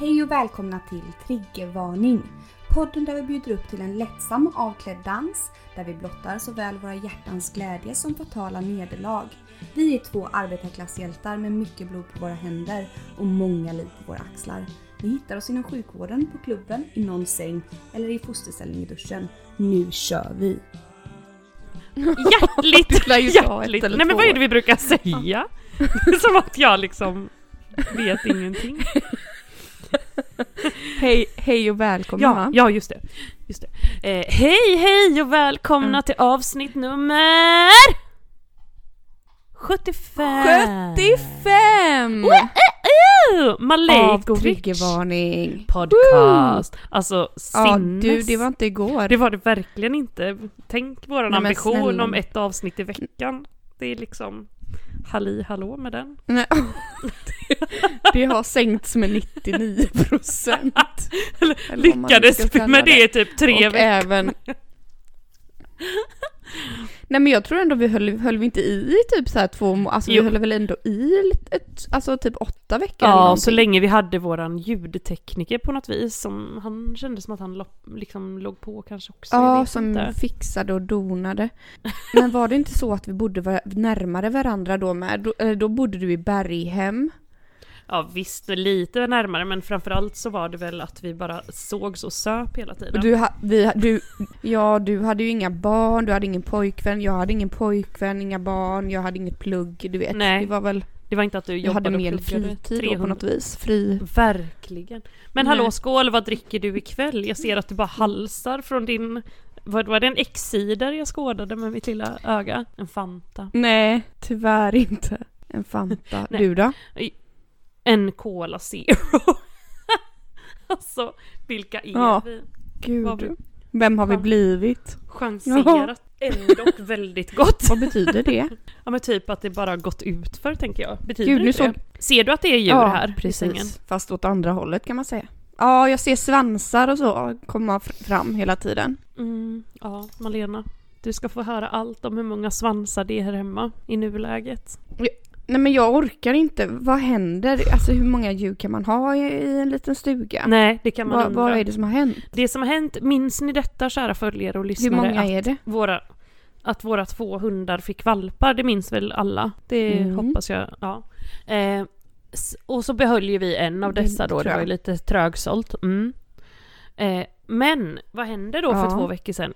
Hej och välkomna till Triggervarning! Podden där vi bjuder upp till en lättsam och avklädd dans där vi blottar såväl våra hjärtans glädje som fatala nederlag. Vi är två arbetarklasshjältar med mycket blod på våra händer och många liv på våra axlar. Ni hittar oss inom sjukvården, på klubben, i någon säng eller i fosterställning i duschen. Nu kör vi! Hjärtligt, hjärtligt. Nej men vad är det vi brukar säga? Som att jag liksom vet ingenting. Hej, hej och välkomna Ja, ja just det. Just det. Eh, hej hej och välkomna Mm. till avsnitt nummer 75! 75! Woohoo! Av Malejkovic triggervarning. podcast. Alltså Ja sinnes. du, det var inte igår. Det var det verkligen inte. Tänk våran Nej, ambition om ett avsnitt i veckan. Det är liksom halli hallå med den. Nej. det har sänkts med 99 procent. Lyckades med det i typ tre Och veckor. även... Nej men jag tror ändå vi höll, höll vi inte i typ så här två alltså Jo. vi höll väl ändå i lite- ett, alltså typ åtta veckor eller Ja, någonting. så länge vi hade våran ljudtekniker på något vis som han kände som att han liksom låg på kanske också. Ja, som inte. fixade och donade. Men var det inte så att vi bodde var- närmare varandra då med? Då, eller då bodde du i Berghem. Ja visst, lite närmare men framförallt så var det väl att vi bara sågs och söp hela tiden. Du, ha- vi, du, ja, du hade ju inga barn, du hade ingen pojkvän, jag hade ingen pojkvän, inga barn, jag hade inget plugg, du vet. Nej, Vi var väl, Det var inte att du jag jobbade hade mer fritid då på 300 något vis. Fri. Verkligen. Men Nej. hallå skål, vad dricker du ikväll? Jag ser att du bara halsar från din... Vad var det en X-cider jag skådade med mitt lilla öga? En Fanta. Nej, tyvärr inte. En Fanta. Du då? En Cola Zero. alltså, vilka är Ja. vi? Gud. Vi- Vem har vi Ja. blivit? Chanserat. Ändå väldigt gott. Vad betyder det? Ja men typ att det bara gått ut för tänker jag. Betyder Gud, det såg-? Ser du att det är djur här i sängen? precis. Fast åt andra hållet kan man säga. Ja, jag ser svansar och så komma fr- fram hela tiden. Mm, ja, Malena. Du ska få höra allt om hur många svansar det är här hemma i nuläget. Nej men jag orkar inte. Vad händer? Alltså hur många djur kan man ha i, en liten stuga? Nej, det kan man Vad, undra. vad är det som har hänt? Det som har hänt, minns ni detta kära följare och Hur lyssnare? många att är det? Våra, att våra två hundar fick valpar, det minns väl alla? Det Mm. hoppas jag, ja. Eh, och så behöll ju vi en av dessa då, det var ju lite trögsålt. Mm. Eh, men vad hände då för Ja. två veckor sedan?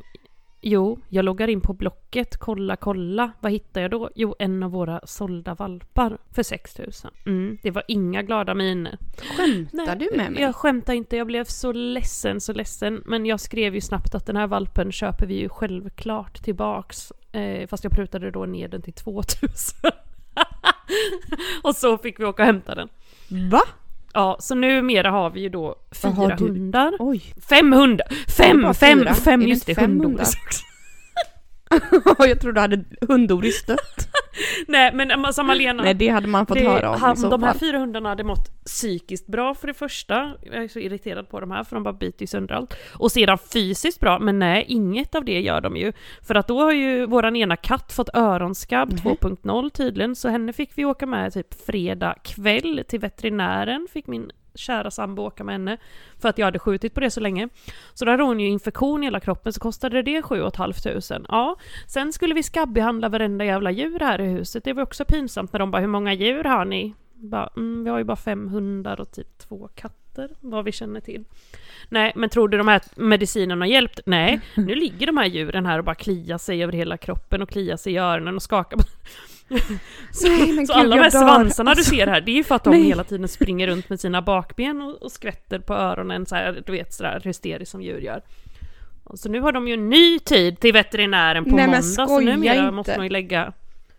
Jo, jag loggar in på Blocket, kolla, kolla. Vad hittar jag då? Jo, en av våra sålda valpar för 6000. Mm, det var inga glada miner. Skämtar du med mig? Jag skämtar inte, jag blev så ledsen, så ledsen. Men jag skrev ju snabbt att den här valpen köper vi ju självklart tillbaks. Eh, fast jag prutade då ner den till 2000. och så fick vi åka och hämta den. Va? Ja, så numera har vi ju då fyra hundar. Oj. Fem hundar! Fem! Fem! Fem, just det, hundar? jag trodde du hade hundoris dött. Nej men alltså Malena. Nej det hade man fått det, höra om han, i så de här fall. fyra hundarna hade mått psykiskt bra för det första. Jag är så irriterad på de här för de bara biter ju sönder allt. Och sedan fysiskt bra, men nej, inget av det gör de ju. För att då har ju våran ena katt fått öronskabb Mhm. 2.0 tydligen, så henne fick vi åka med typ fredag kväll till veterinären, fick min kära sambo åka med henne för att jag hade skjutit på det så länge. Så då hade hon ju infektion i hela kroppen så kostade det 7 500. Ja, sen skulle vi skabbbehandla varenda jävla djur här i huset. Det var också pinsamt när de bara hur många djur har ni? Bara, mm, vi har ju bara fem hundar och typ två katter vad vi känner till. Nej, men tror du de här medicinerna har hjälpt? Nej, nu ligger de här djuren här och bara kliar sig över hela kroppen och kliar sig i öronen och skakar så, Nej, så gud, alla de här svansarna du Alltså, ser här, det är ju för att de nej. hela tiden springer runt med sina bakben och, och skvätter på öronen så här, du vet sådär hysteriskt som djur gör. Och så nu har de ju en ny tid till veterinären på Nej, måndag, så numera inte. måste man ju lägga...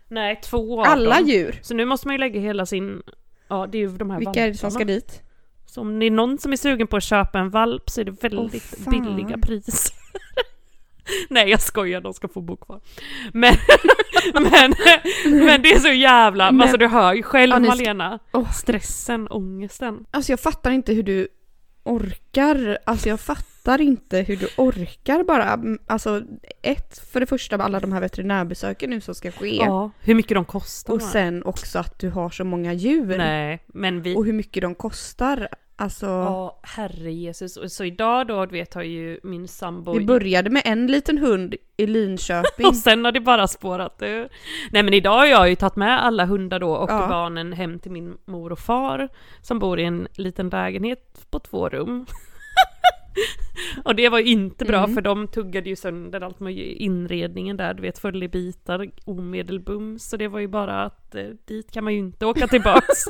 Nej, två av Alla dem. djur. Så nu måste man ju lägga hela sin... Ja, det är ju de här Vilka är det som ska valparna. dit? Så om det är någon som är sugen på att köpa en valp så är det väldigt fan. billiga priser. Nej jag skojar, de ska få bo kvar. Men, men, men det är så jävla, Men- alltså du hör ju själv Ja, Malena. Åh. Stressen, ångesten. Alltså jag fattar inte hur du orkar. Alltså jag fattar fattar inte hur du orkar bara. Mm, Alltså ett, för det första alla de här veterinärbesöken nu som ska ske. Ja, hur mycket de kostar. Och sen också att du har så många djur. Nej, men vi... Och hur mycket de kostar. Alltså, Ja, herre Jesus. Så idag då, du vet, har ju min sambo... vi började med en liten hund i Linköping. Och sen har det bara spårat ur. Nej men idag har jag ju tagit med alla hundar då och Ja. barnen hem till min mor och far som bor i en liten lägenhet på två rum. och det var ju inte bra Mm. för de tuggade ju sönder allt med inredningen där, du vet föll i bitar omedelbums. Så det var ju bara att eh, dit kan man ju inte åka tillbaks.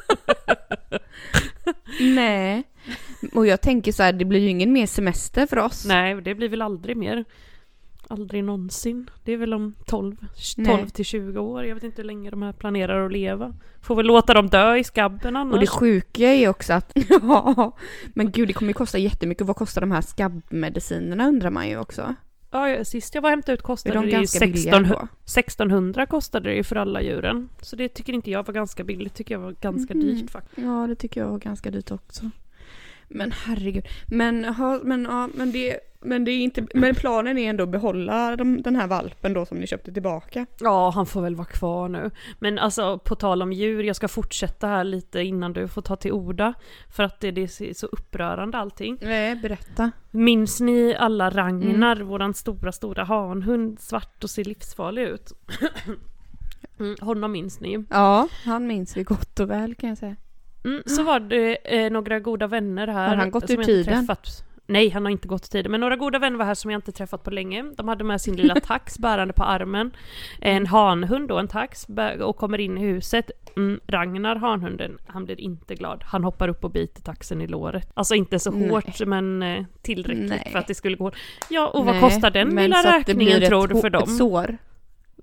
Nej. Och jag tänker så här, det blir ju ingen mer semester för oss. Nej, det blir väl aldrig mer. Aldrig någonsin. Det är väl om 12, Nej. 12 till 20 år. Jag vet inte hur länge de här planerar att leva. Får väl låta dem dö i skabben annars. Och det sjuka är ju också att, ja, men gud det kommer ju kosta jättemycket. Vad kostar de här skabbmedicinerna undrar man ju också. ja, sist jag var hämtade ut kostade de det ju ganska 16, billiga då? 1600 kostade det ju för alla djuren. Så det tycker inte jag var ganska billigt, tycker jag var ganska Mhm. dyrt faktiskt. Ja, det tycker jag var ganska dyrt också. Men herregud. Men, ha, men, ja, men, det, men, det är inte, men planen är ändå att behålla de, den här valpen då som ni köpte tillbaka. Ja, han får väl vara kvar nu. Men alltså, på tal om djur, jag ska fortsätta här lite innan du får ta till orda. För att det, det är så upprörande allting. Nej, berätta. Minns ni alla Ragnar, våran stora, stora hanhund, svart och ser livsfarlig ut? Mm, honom minns ni. Ja, han minns vi gott och väl kan jag säga. Mm, så var det eh, några goda vänner här. Har han gått som ur tiden? Träffat. Nej, han har inte gått ur tiden. Men några goda vänner var här som jag inte träffat på länge. De hade med sin lilla tax bärande på armen. En hanhund och en tax och kommer in i huset. Mm, Ragnar, hanhunden, han blir inte glad. Han hoppar upp och biter taxen i låret. Alltså inte så Nej. hårt, men eh, tillräckligt Nej. för att det skulle gå. Ja, och vad Nej, kostar den lilla räkningen tror du för dem? Ett sår?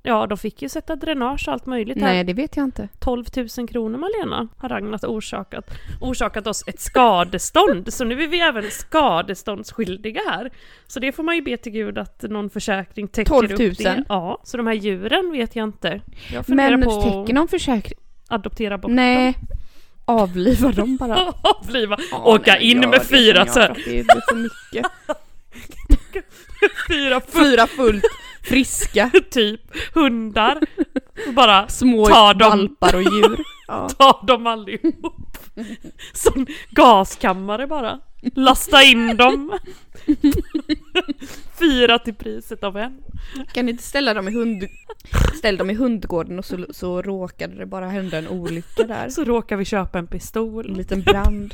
Ja, de fick ju sätta dränage och allt möjligt här. Nej, det vet jag inte. 12 000 kronor Malena har Ragnar orsakat. Orsakat oss ett skadestånd. Så nu är vi även skadeståndsskyldiga här. Så det får man ju be till gud att någon försäkring täcker 12 000? upp det. Ja, så de här djuren vet jag inte. Jag Men på täcker någon försäkring? adoptera bort Nej. Avliva dem bara. dem. Avliva. Ja, Åka nej, in med fyra så här. Det blir för mycket. Fyra full, Fyra fullt friska, typ hundar. Och bara små Ta dem. valpar och djur. Ja. ta dem allihop. Som gaskammare bara. Lasta in dem. Fyra till priset av en. Kan ni inte ställa dem i hund... Ställ dem i hundgården och så, så råkade det bara hända en olycka där. Så råkar vi köpa en En pistol. liten brand.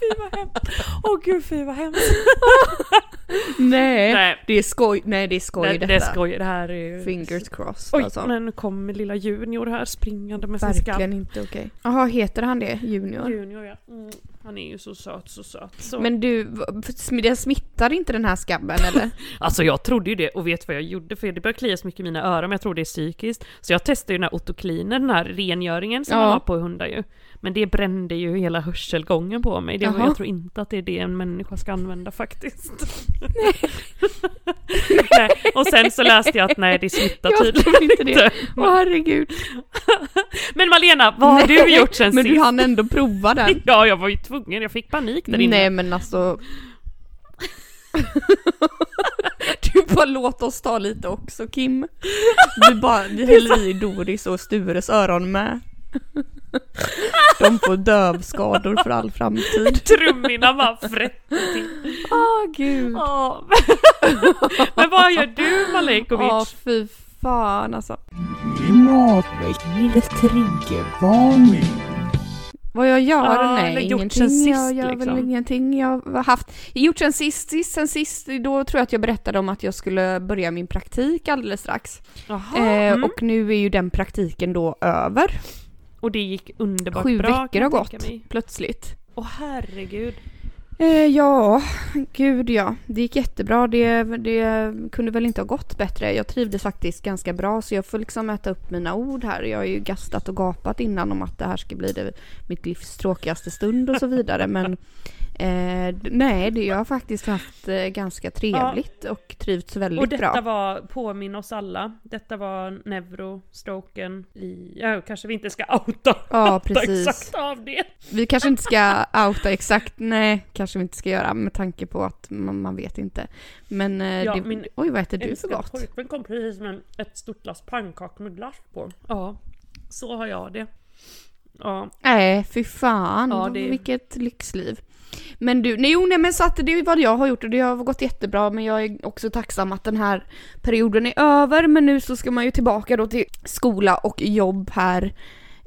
Fy vad hemskt. Åh gud fy vad hemskt. Nej, Nej. det är skoj. Nej, det är skoj Det, detta. det är skoj. Det här är ju... Fingers crossed Oj, alltså. men nu kommer lilla Junior här springande med sin skabb. Verkligen inte okej. Jaha, heter han det? Junior? Junior ja. Mm. Han är ju så söt, så söt. Så. Men du, den smittar inte den här skabben eller? Alltså jag trodde ju det och vet vad jag gjorde för det börjar klia så mycket i mina öron men jag tror det är psykiskt. Så jag testade ju den här Otocleaner, den här rengöringen som Ja. man har på hundar ju. Men det brände ju hela hörselgången på mig. Det, Jaha. jag tror inte att det är det en människa ska använda faktiskt. nej. Och sen så läste jag att nej det smittar tydligen inte det. Åh herregud. Men Malena, vad har du gjort sen Men sist? du hann ändå prova den. Ja, jag var ju tvungen. Jag fick panik där inne. Nej men alltså. Du bara låt oss ta lite också Kim. Du bara, vi häller i Doris och Stures öron med. De får dövskador för all framtid. Trumhinnan bara frätte till. Åh gud. Ja. Men vad gör du Malekovic? Ja fy fan alltså. Klimatväckningens triggervarning. Vad jag gör? Ja, Nej, ingenting. sist, jag gör väl liksom. ingenting. Jag har haft, gjort sen sist, sist, sen sist, då tror jag att jag berättade om att jag skulle börja min praktik alldeles strax. Jaha, Eh, mm. Och nu är ju den praktiken då över. Och det gick underbart Sju bra veckor kan har gått mig. plötsligt. Åh herregud. Eh, ja, gud ja. Det gick jättebra. Det, det kunde väl inte ha gått bättre. Jag trivdes faktiskt ganska bra så jag får liksom äta upp mina ord här. Jag har ju gastat och gapat innan om att det här ska bli det, mitt livs tråkigaste stund och så vidare. Men Eh, nej, det, jag har faktiskt haft eh, ganska trevligt och trivts väldigt Och detta bra. var, påminn oss alla, detta var neurostroken i, ja kanske vi inte ska outa Ja, ta precis. exakt av det. Vi kanske inte ska outa exakt, nej, kanske vi inte ska göra med tanke på att man, man vet inte. Men eh, Ja, det, min oj vad äter du för gott? pojkvän kom precis med ett stort glas pannkakor med glass på. Ja, så har jag det. Ja, Nej, fy fan. Ja, det- Vilket lyxliv. Men du, nej, jo, nej men så att det är vad jag har gjort och det har gått jättebra men jag är också tacksam att den här perioden är över men nu så ska man ju tillbaka då till skola och jobb här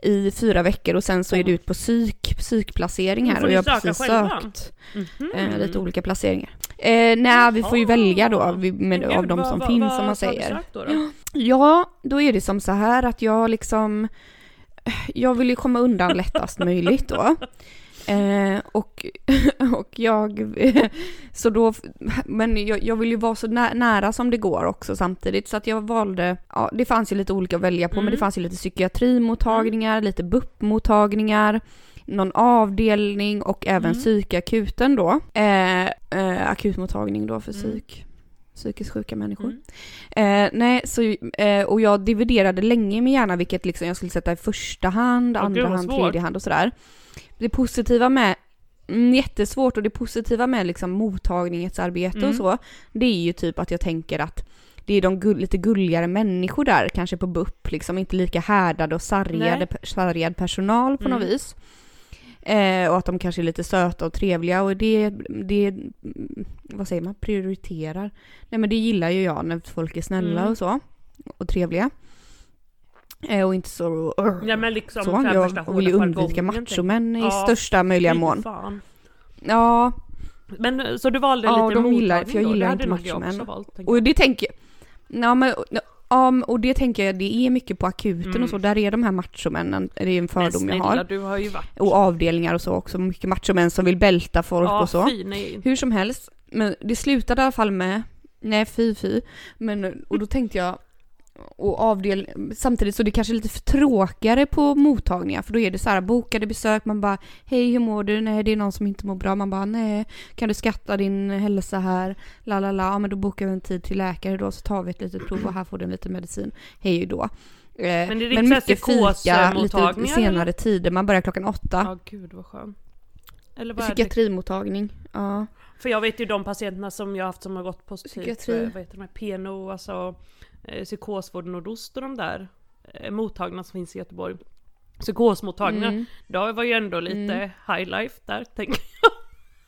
i fyra veckor och sen så är det ut på psyk, psykplacering här och jag har precis själva? sökt Mhm. eh, lite olika placeringar. Eh, nej, vi får ju Jaha. välja då vi, med, av de som vad- finns vad som man säger. Då då? Ja, då är det som så här att jag liksom, jag vill ju komma undan lättast möjligt då. Eh, och, och jag, så då, men jag, jag vill ju vara så nä, nära som det går också samtidigt så att jag valde, ja det fanns ju lite olika att välja på men Mm. det fanns ju lite psykiatrimottagningar, lite BUP-mottagningar, någon avdelning och även Mm. psykakuten då. Eh, eh, akutmottagning då för Mm. psyk, psykiskt sjuka människor. Mm. Eh, nej, så, eh, och jag dividerade länge med hjärna vilket liksom jag skulle sätta i första hand, gud, andra hand, tredje hand och sådär. Det positiva med, mm, jättesvårt och det positiva med liksom mottagningsarbete Mm. och så, det är ju typ att jag tänker att det är de gull, lite gulligare människor där, kanske på BUP, liksom inte lika härdade och sargade, sargad personal på något Mm. vis. Eh, och att de kanske är lite söta och trevliga och det, det, mm, vad säger man, prioriterar. Nej men det gillar ju jag när folk är snälla Mm. och så. Och trevliga. Eh, och inte så... Ja men liksom så. Jag vill ju undvika machomän i Ja, största möjliga mån. fan. Ja, Men eh, så du valde Ja, lite de gillar- för jag gillar inte jag machomän. tänker jag. och det tänker Ja men, ja, och det tänker jag, det är mycket på akuten Mm. och så, där är de här machomännen, det är en fördom jag snälla, har. du har ju varit... Och avdelningar och så också, mycket machomän som vill bälta folk ja, och så. Fy. Hur som helst, men det slutade i alla fall med, nej fy fy, men och då tänkte jag, och avdel, samtidigt så det kanske är lite tråkigare på mottagningar för då är det så här bokade besök, man bara hej hur mår du? Nej det är någon som inte mår bra, man bara nej kan du skatta din hälsa här? La la la, ja men då bokar vi en tid till läkare då så tar vi ett litet prov och här får du lite medicin, hej då. Eh, Men det är men mycket fika, lite senare tider, man börjar klockan åtta. Ja gud vad skönt. Eller vad? Psykiatrimottagning, ja. För jag vet ju de patienterna som jag har haft som har gått på Psykiatri. eh, vad heter de här, PNO, alltså eh, psykosvård nordost och de där eh, mottagningarna som finns i Göteborg. Psykosmottagningar, Mm. det var ju ändå lite Mm. high life där, tänker jag.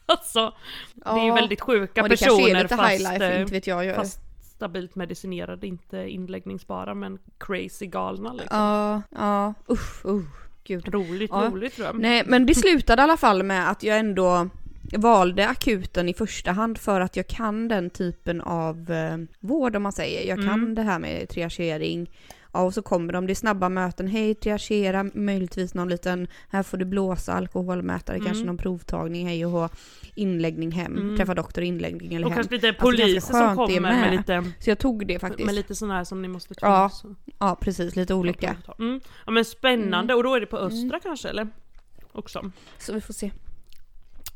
alltså, det är ju Ja. väldigt sjuka personer fast, high life, eh, inte vet jag. jag fast stabilt medicinerade, inte inläggningsbara men crazy galna liksom. Ja, ja, usch, uh, gud. Roligt, Ja. roligt jag. Nej, men det slutade i alla fall med att jag ändå valde akuten i första hand för att jag kan den typen av eh, vård om man säger. Jag kan Mm. det här med triagering. Ja, och så kommer de, det är snabba möten. Hej, triagera, möjligtvis någon liten, här får du blåsa, alkoholmätare, Mm. kanske någon provtagning, hej och hå, inläggning hem, Mm. träffa doktor, inläggning eller och hem. kanske lite Alltså, poliser som skönt det kommer med. med. lite, Så jag tog det faktiskt. med lite sådana här som ni måste Ja, så- Ja, precis, lite olika. Mm. Ja men spännande, och då är det på Östra kanske eller? Också? Så vi får se.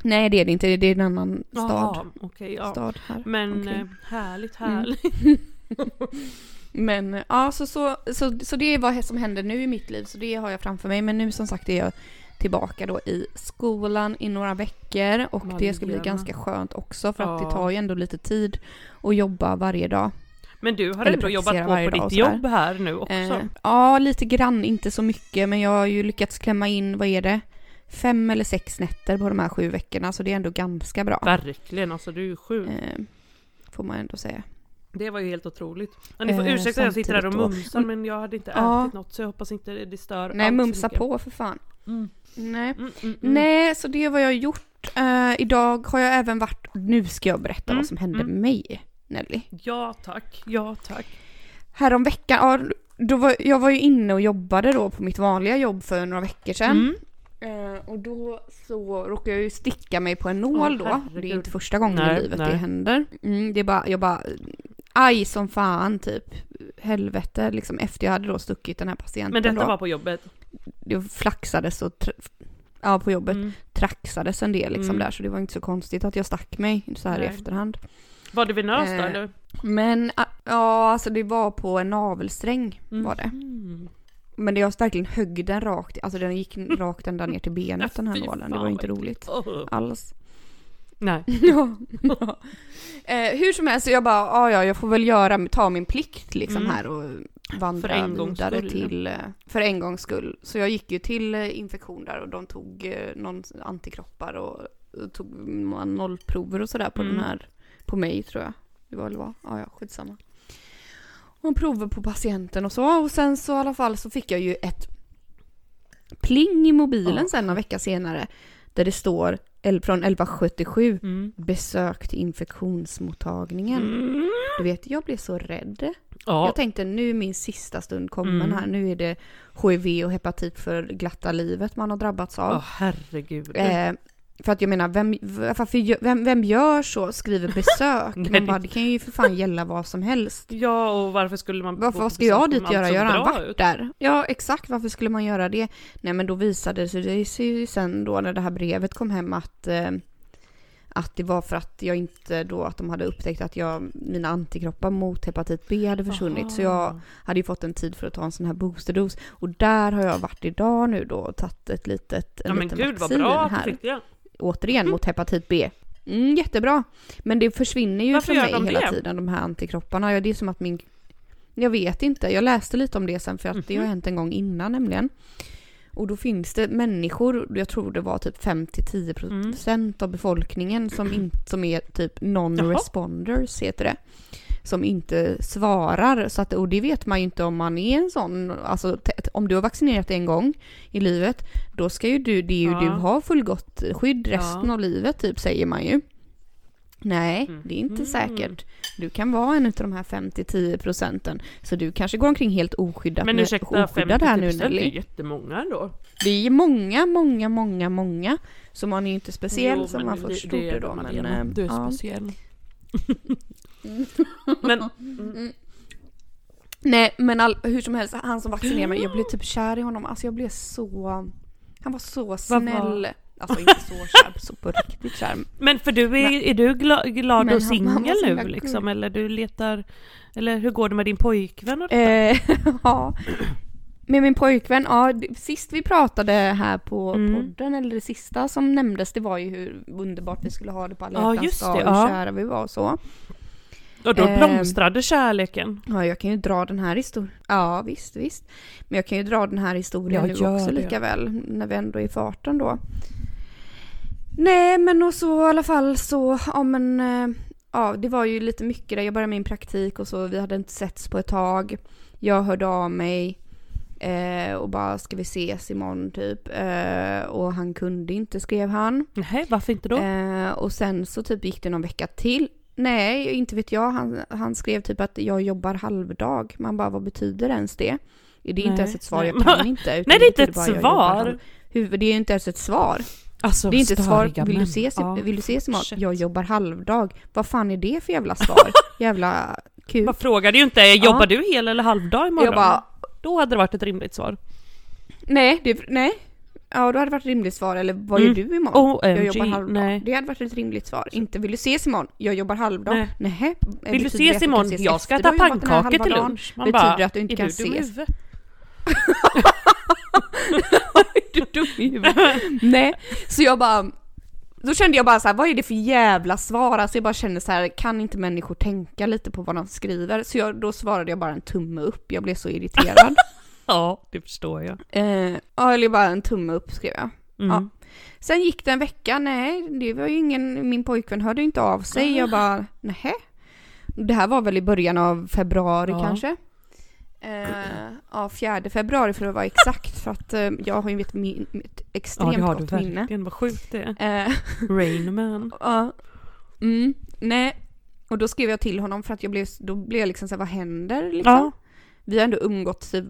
Nej det är det inte, det är en annan stad. Jaha, okej, ja. stad här. Men Okej. eh, härligt, Mm. härligt. Men ja, så, så, så, så det är vad som händer nu i mitt liv, så det har jag framför mig. Men nu som sagt är jag tillbaka då i skolan i några veckor och det ska bli ganska skönt också för att Ja. det tar ju ändå lite tid att jobba varje dag. Men du har Eller ändå jobbat på på ditt jobb här nu också. Eh, ja, lite grann, inte så mycket, men jag har ju lyckats klämma in, vad är det? Fem eller sex nätter på de här sju veckorna, så det är ändå ganska bra. Verkligen, alltså du är sjuk. Eh, får man ändå säga. Det var ju helt otroligt. Ja, ni får Eh, ursäkta att jag sitter här och mumsar men jag hade inte Ja. ätit något så jag hoppas inte det stör Nej, mumsa på för fan. Mm. Nej. Mm, mm, mm. Nej, så det var jag gjort. Eh, idag har jag även varit, nu ska jag berätta Mm, vad som hände mm. med mig, Nelly. Ja tack, ja tack. Härom veckan, ja, då var, jag var ju inne och jobbade då på mitt vanliga jobb för några veckor sedan. Mm. Eh, och då så råkade jag ju sticka mig på en nål Åh, då. herregud. Det är inte första gången Nej, i livet nej. det händer. Mm, det är bara, jag bara, aj som fan typ. Helvete liksom efter jag hade då stuckit den här patienten Men detta då. var på jobbet? Det flaxades och ja, på jobbet. Mm. traxades en del liksom Mm. där så det var inte så konstigt att jag stack mig så här i Nej. efterhand. Var det venöst då Eh, eller? Men ja, alltså det var på en navelsträng var det. Men det jag verkligen högg den rakt, alltså den gick rakt ända ner till benet den här nålen. Det var inte roligt alls. Nej. Ja. ja. Eh, hur som helst, så jag bara, ja ja, jag får väl göra, ta min plikt liksom Mm. här och vandra För en gångs vidare skull. till, eh, för en gångs skull. Så jag gick ju till eh, infektion där och de tog eh, någon antikroppar och, och tog nollprover och sådär på Mm. den här, på mig tror jag. Det var väl vad, ja ja, skitsamma. Och prover på patienten och så och sen så i alla fall så fick jag ju ett pling i mobilen Ja. sen en vecka senare där det står från 1177 Mm. besökt infektionsmottagningen. Mm. Du vet, jag blev så rädd. Ja. Jag tänkte nu är min sista stund kommen Mm. här. Nu är det HIV och hepatit för glatta livet man har drabbats av. Åh herregud. Eh, för att jag menar, vem, varför, gör- vem, vem gör så? Skriver besök? Man bara, det kan ju för fan gälla vad som helst. Ja, och varför skulle man... Varför, vad ska jag dit göra? redan bra varit ut? där. Ja, exakt. Varför skulle man göra det? Nej, men då visade det sig ju sen då när det här brevet kom hem att eh, att det var för att jag inte då, att de hade upptäckt att jag, mina antikroppar mot hepatit B hade försvunnit. Så jag Aha. hade ju fått en tid för att ta en sån här boosterdos. Och där har jag varit idag nu då och tagit ett litet, en Ja men liten gud vad vaccin bra att här. du fick det. Återigen mot hepatit B. Mm, jättebra. Men det försvinner ju Varför för mig de hela det? tiden, de här antikropparna. Ja, det är som att min... Jag vet inte, jag läste lite om det sen för att det har Mhm. hänt en gång innan nämligen. Och då finns det människor, jag tror det var typ 5-10% Mm. av befolkningen som, in, som är typ non-responders heter det. Som inte svarar. Så att, och det vet man ju inte om man är en sån, alltså om du har vaccinerat en gång i livet, då ska ju du, det är ju Ja. du ha fullgott skydd resten Ja. av livet typ säger man ju. Nej, Mm. det är inte Mm. säkert. Du kan vara en av de här 5-10 procenten. Så du kanske går omkring helt oskyddat Men ursäkta, oskyddad här nu 50% är ju Nelly. jättemånga ändå. Det är många, många, många, många. Så man är ju inte speciell Jo, som man det- först det trodde är då. Men, eh, Du är ja. speciell. Men, Mm. Nej, men all, hur som helst, han som vaccinerade mig, jag blev typ kär i honom. Alltså jag blev så... Han var så snäll. Alltså inte så kär, så på riktigt kär. men för du är, är du gla, glad Men och singel nu liksom? cool. Eller du letar... Eller hur går det med din pojkvän och? Eh, ja. Med min pojkvän, ja, sist vi pratade här på Mm. podden, eller det sista som nämndes, det var ju hur underbart vi skulle ha det på alla hjärtans dag, hur ja. kära vi var och så. Och då eh, blomstrade kärleken. Ja, jag kan ju dra den här historien. Ja, visst, visst. Men jag kan ju dra den här historien Ja, nu gör också det. lika väl, när vi ändå är i farten då. Nej, men och så i alla fall så, ja men, eh, ja det var ju lite mycket där. Jag började min praktik och så, vi hade inte setts på ett tag. Jag hörde av mig eh, och bara, ska vi ses imorgon typ? Eh, och han kunde inte, skrev han. Nej, varför inte då? Eh, och sen så typ gick det någon vecka till. Nej, inte vet jag. Han, han skrev typ att jag jobbar halvdag. Man bara, vad betyder ens det? Det är Nej, inte ens ett svar, jag kan inte. Nej, det är inte ett svar. det är ju inte ens ett svar. Alltså, Det är inte ett svar. Vill du ses, Ja. vill du ses imorgon? Shit. Jag jobbar halvdag. Vad fan är det för jävla svar? jävla kul. Man frågade ju inte, jobbar du hel eller halvdag imorgon? Jag bara, Då hade det varit ett rimligt svar. nej, det, nej. Ja, då hade det varit ett rimligt svar. Eller vad gör Mm. du imorgon? jag OMG, jobbar halvdag. nej. Det hade varit ett rimligt svar. Inte vill du ses imorgon? Jag jobbar halvdag. Nej. Nähä. Vill du ses imorgon? ses Jag ska äta pannkakor till lunch. Man Betyder bara, att du inte är kan du ses? huvudet? du dum i huvudet? Nej, så jag bara... Då kände jag bara så här, vad är det för jävla svar? Alltså jag bara kände så här, kan inte människor tänka lite på vad de skriver? Så jag, då svarade jag bara en tumme upp, jag blev så irriterad. Ja, det förstår jag. eh, ja, eller bara en tumme upp skrev jag. Mm. Ja. Sen gick det en vecka, nej, det var ju ingen, min pojkvän hörde inte av sig. Jag bara, nej. Det här var väl i början av februari Ja. kanske. Eh, ja, 4 februari för att vara exakt, för att eh, jag har ju ett, min, ett Ja, extremt det har du gott minne. verkligen. Vad sjukt det är. Eh, Rain Man. ja, mm, nej. Och då skrev jag till honom för att jag blev, då blev jag liksom såhär, vad händer liksom? Ja. Vi har ändå umgåtts typ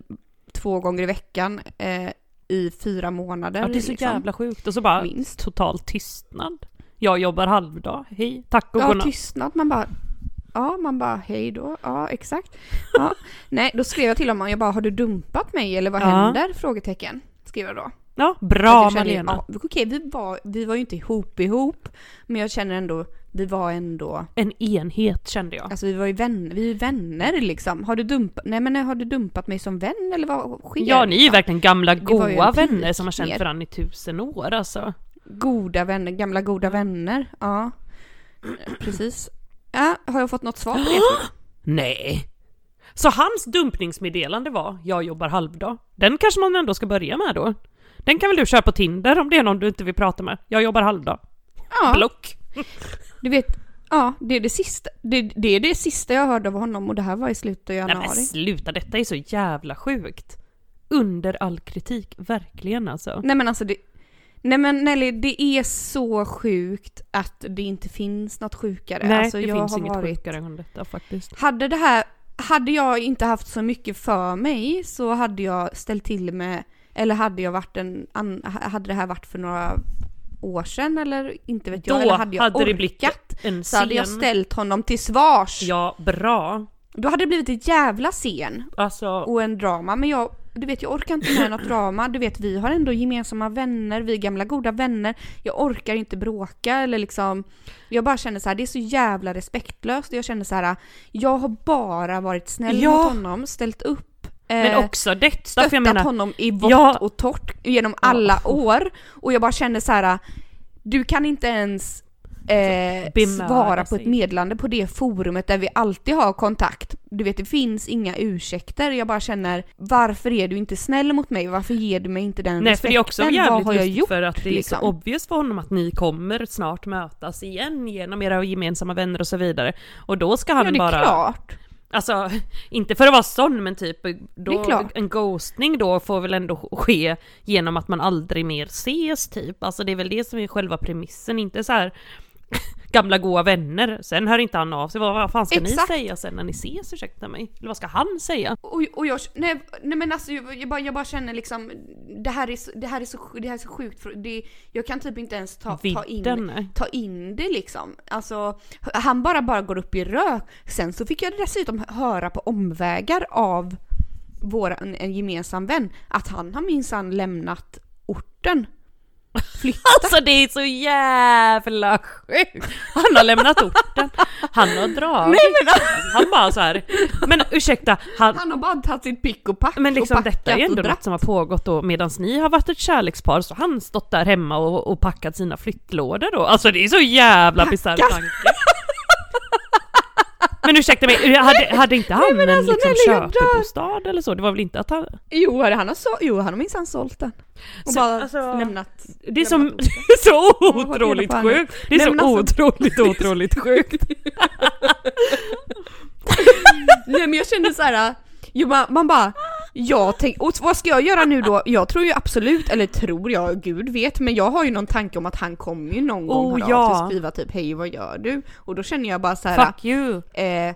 två gånger i veckan eh, i fyra månader. ja, det är så liksom. jävla sjukt. Och så bara Minst. total tystnad. Jag jobbar halvdag. Hej, tack och Ja, godnatt. tystnad. Man bara, ja, man bara, hej då. Ja, exakt. Ja. Nej, då skrev jag till honom, jag bara, har du dumpat mig eller vad Ja. händer? Frågetecken. Skrev jag då. Ja, bra känner, Malena. Ja, okej, vi, var, vi var ju inte ihop ihop, men jag känner ändå, vi var ändå, En enhet kände jag. alltså vi var ju vänner, vi är vänner liksom. Har du dumpat, nej men har du dumpat mig som vän eller vad sker? Ja, ni är ju verkligen gamla goa vänner som har känt varandra i tusen år alltså. Goda vänner, gamla goda vänner, ja. Precis. Ja, har jag fått något svar på det? Nej. Så hans dumpningsmeddelande var “Jag jobbar halvdag”. Den kanske man ändå ska börja med då? Den kan väl du köra på Tinder om det är någon du inte vill prata med? “Jag jobbar halvdag”. Ja, Block. du vet, ja, det är det sista, det, det är det sista jag hörde av honom och det här var i slutet av Nej januari. men sluta, detta är så jävla sjukt. Under all kritik, verkligen alltså. Nej men alltså det, nej men Nelly, det är så sjukt att det inte finns något sjukare. Nej, alltså, det finns inget varit, sjukare än detta faktiskt. Hade det här, hade jag inte haft så mycket för mig så hade jag ställt till med, eller hade jag varit en, an, hade det här varit för några år sedan eller inte vet jag, Då eller hade jag hade orkat en så hade jag scen. ställt honom till svars. Ja, bra. Då hade det blivit ett jävla scen Alltså, och en drama. Men jag, du vet jag orkar inte med något drama. Du vet vi har ändå gemensamma vänner, vi är gamla goda vänner. Jag orkar inte bråka eller liksom. Jag bara känner så här, det är så jävla respektlöst. Jag känner så här, jag har bara varit snäll Ja. mot honom, ställt upp. Men eh, också detta, för stöttat jag menar, honom i vått Ja. och torrt genom alla år. Och jag bara känner så här, du kan inte ens eh, Bemöda svara på ett meddelande på det forumet där vi alltid har kontakt. Du vet, det finns inga ursäkter. Jag bara känner, varför är du inte snäll mot mig? Varför ger du mig inte den Nej för det är också respekten? jävligt Vad har jag gjort? för att det är liksom? så obvious för honom att ni kommer snart mötas igen genom era gemensamma vänner och så vidare. Och då ska han ja, det är bara... klart. Alltså, inte för att vara sån men typ, då, en ghostning då får väl ändå ske genom att man aldrig mer ses typ. Alltså det är väl det som är själva premissen, inte så här gamla goa vänner. Sen hör inte han av sig, vad, vad fan ska Exakt. ni säga sen när ni ses, ursäkta mig? Eller vad ska han säga? Och, och jag, nej, nej men alltså jag, jag, bara, jag bara känner liksom, det här är det här är så, det här är så sjukt, det, jag kan typ inte ens ta, ta, in, ta in det liksom. Alltså, han bara, bara går upp i rök. Sen så fick jag dessutom höra på omvägar av vår, en, en gemensam vän, att han har minsann lämnat orten. Flyttat. Alltså det är så jävla sjukt! Han har lämnat orten, han har dragit. Nej, men, Han bara så här. men ursäkta, han, han har bara tagit sitt pick och pack men liksom och detta är packat ändå något som har pågått då medan ni har varit ett kärlekspar så han stått där hemma och, och packat sina flyttlådor då. Alltså det är så jävla bisarr tanke. Men ursäkta mig, hade, hade inte han men en alltså, liksom Nelly, jag dör. köpebostad eller så? Det var väl inte att han... Jo, han har, så, jo, han har minsann sålt den. Och Så, bara alltså, lämnat. Det är, som, lämnat det är så otroligt sjukt! Det är Nej, så alltså- otroligt, otroligt sjukt! Nej men jag kände så här. Jo, man, man bara, jag tänk, och vad ska jag göra nu då? Jag tror ju absolut, eller tror jag, gud vet, men jag har ju någon tanke om att han kommer ju någon gång Oh, höra ja. och skriva typ hej vad gör du? Och då känner jag bara så här. Fuck you! Eh,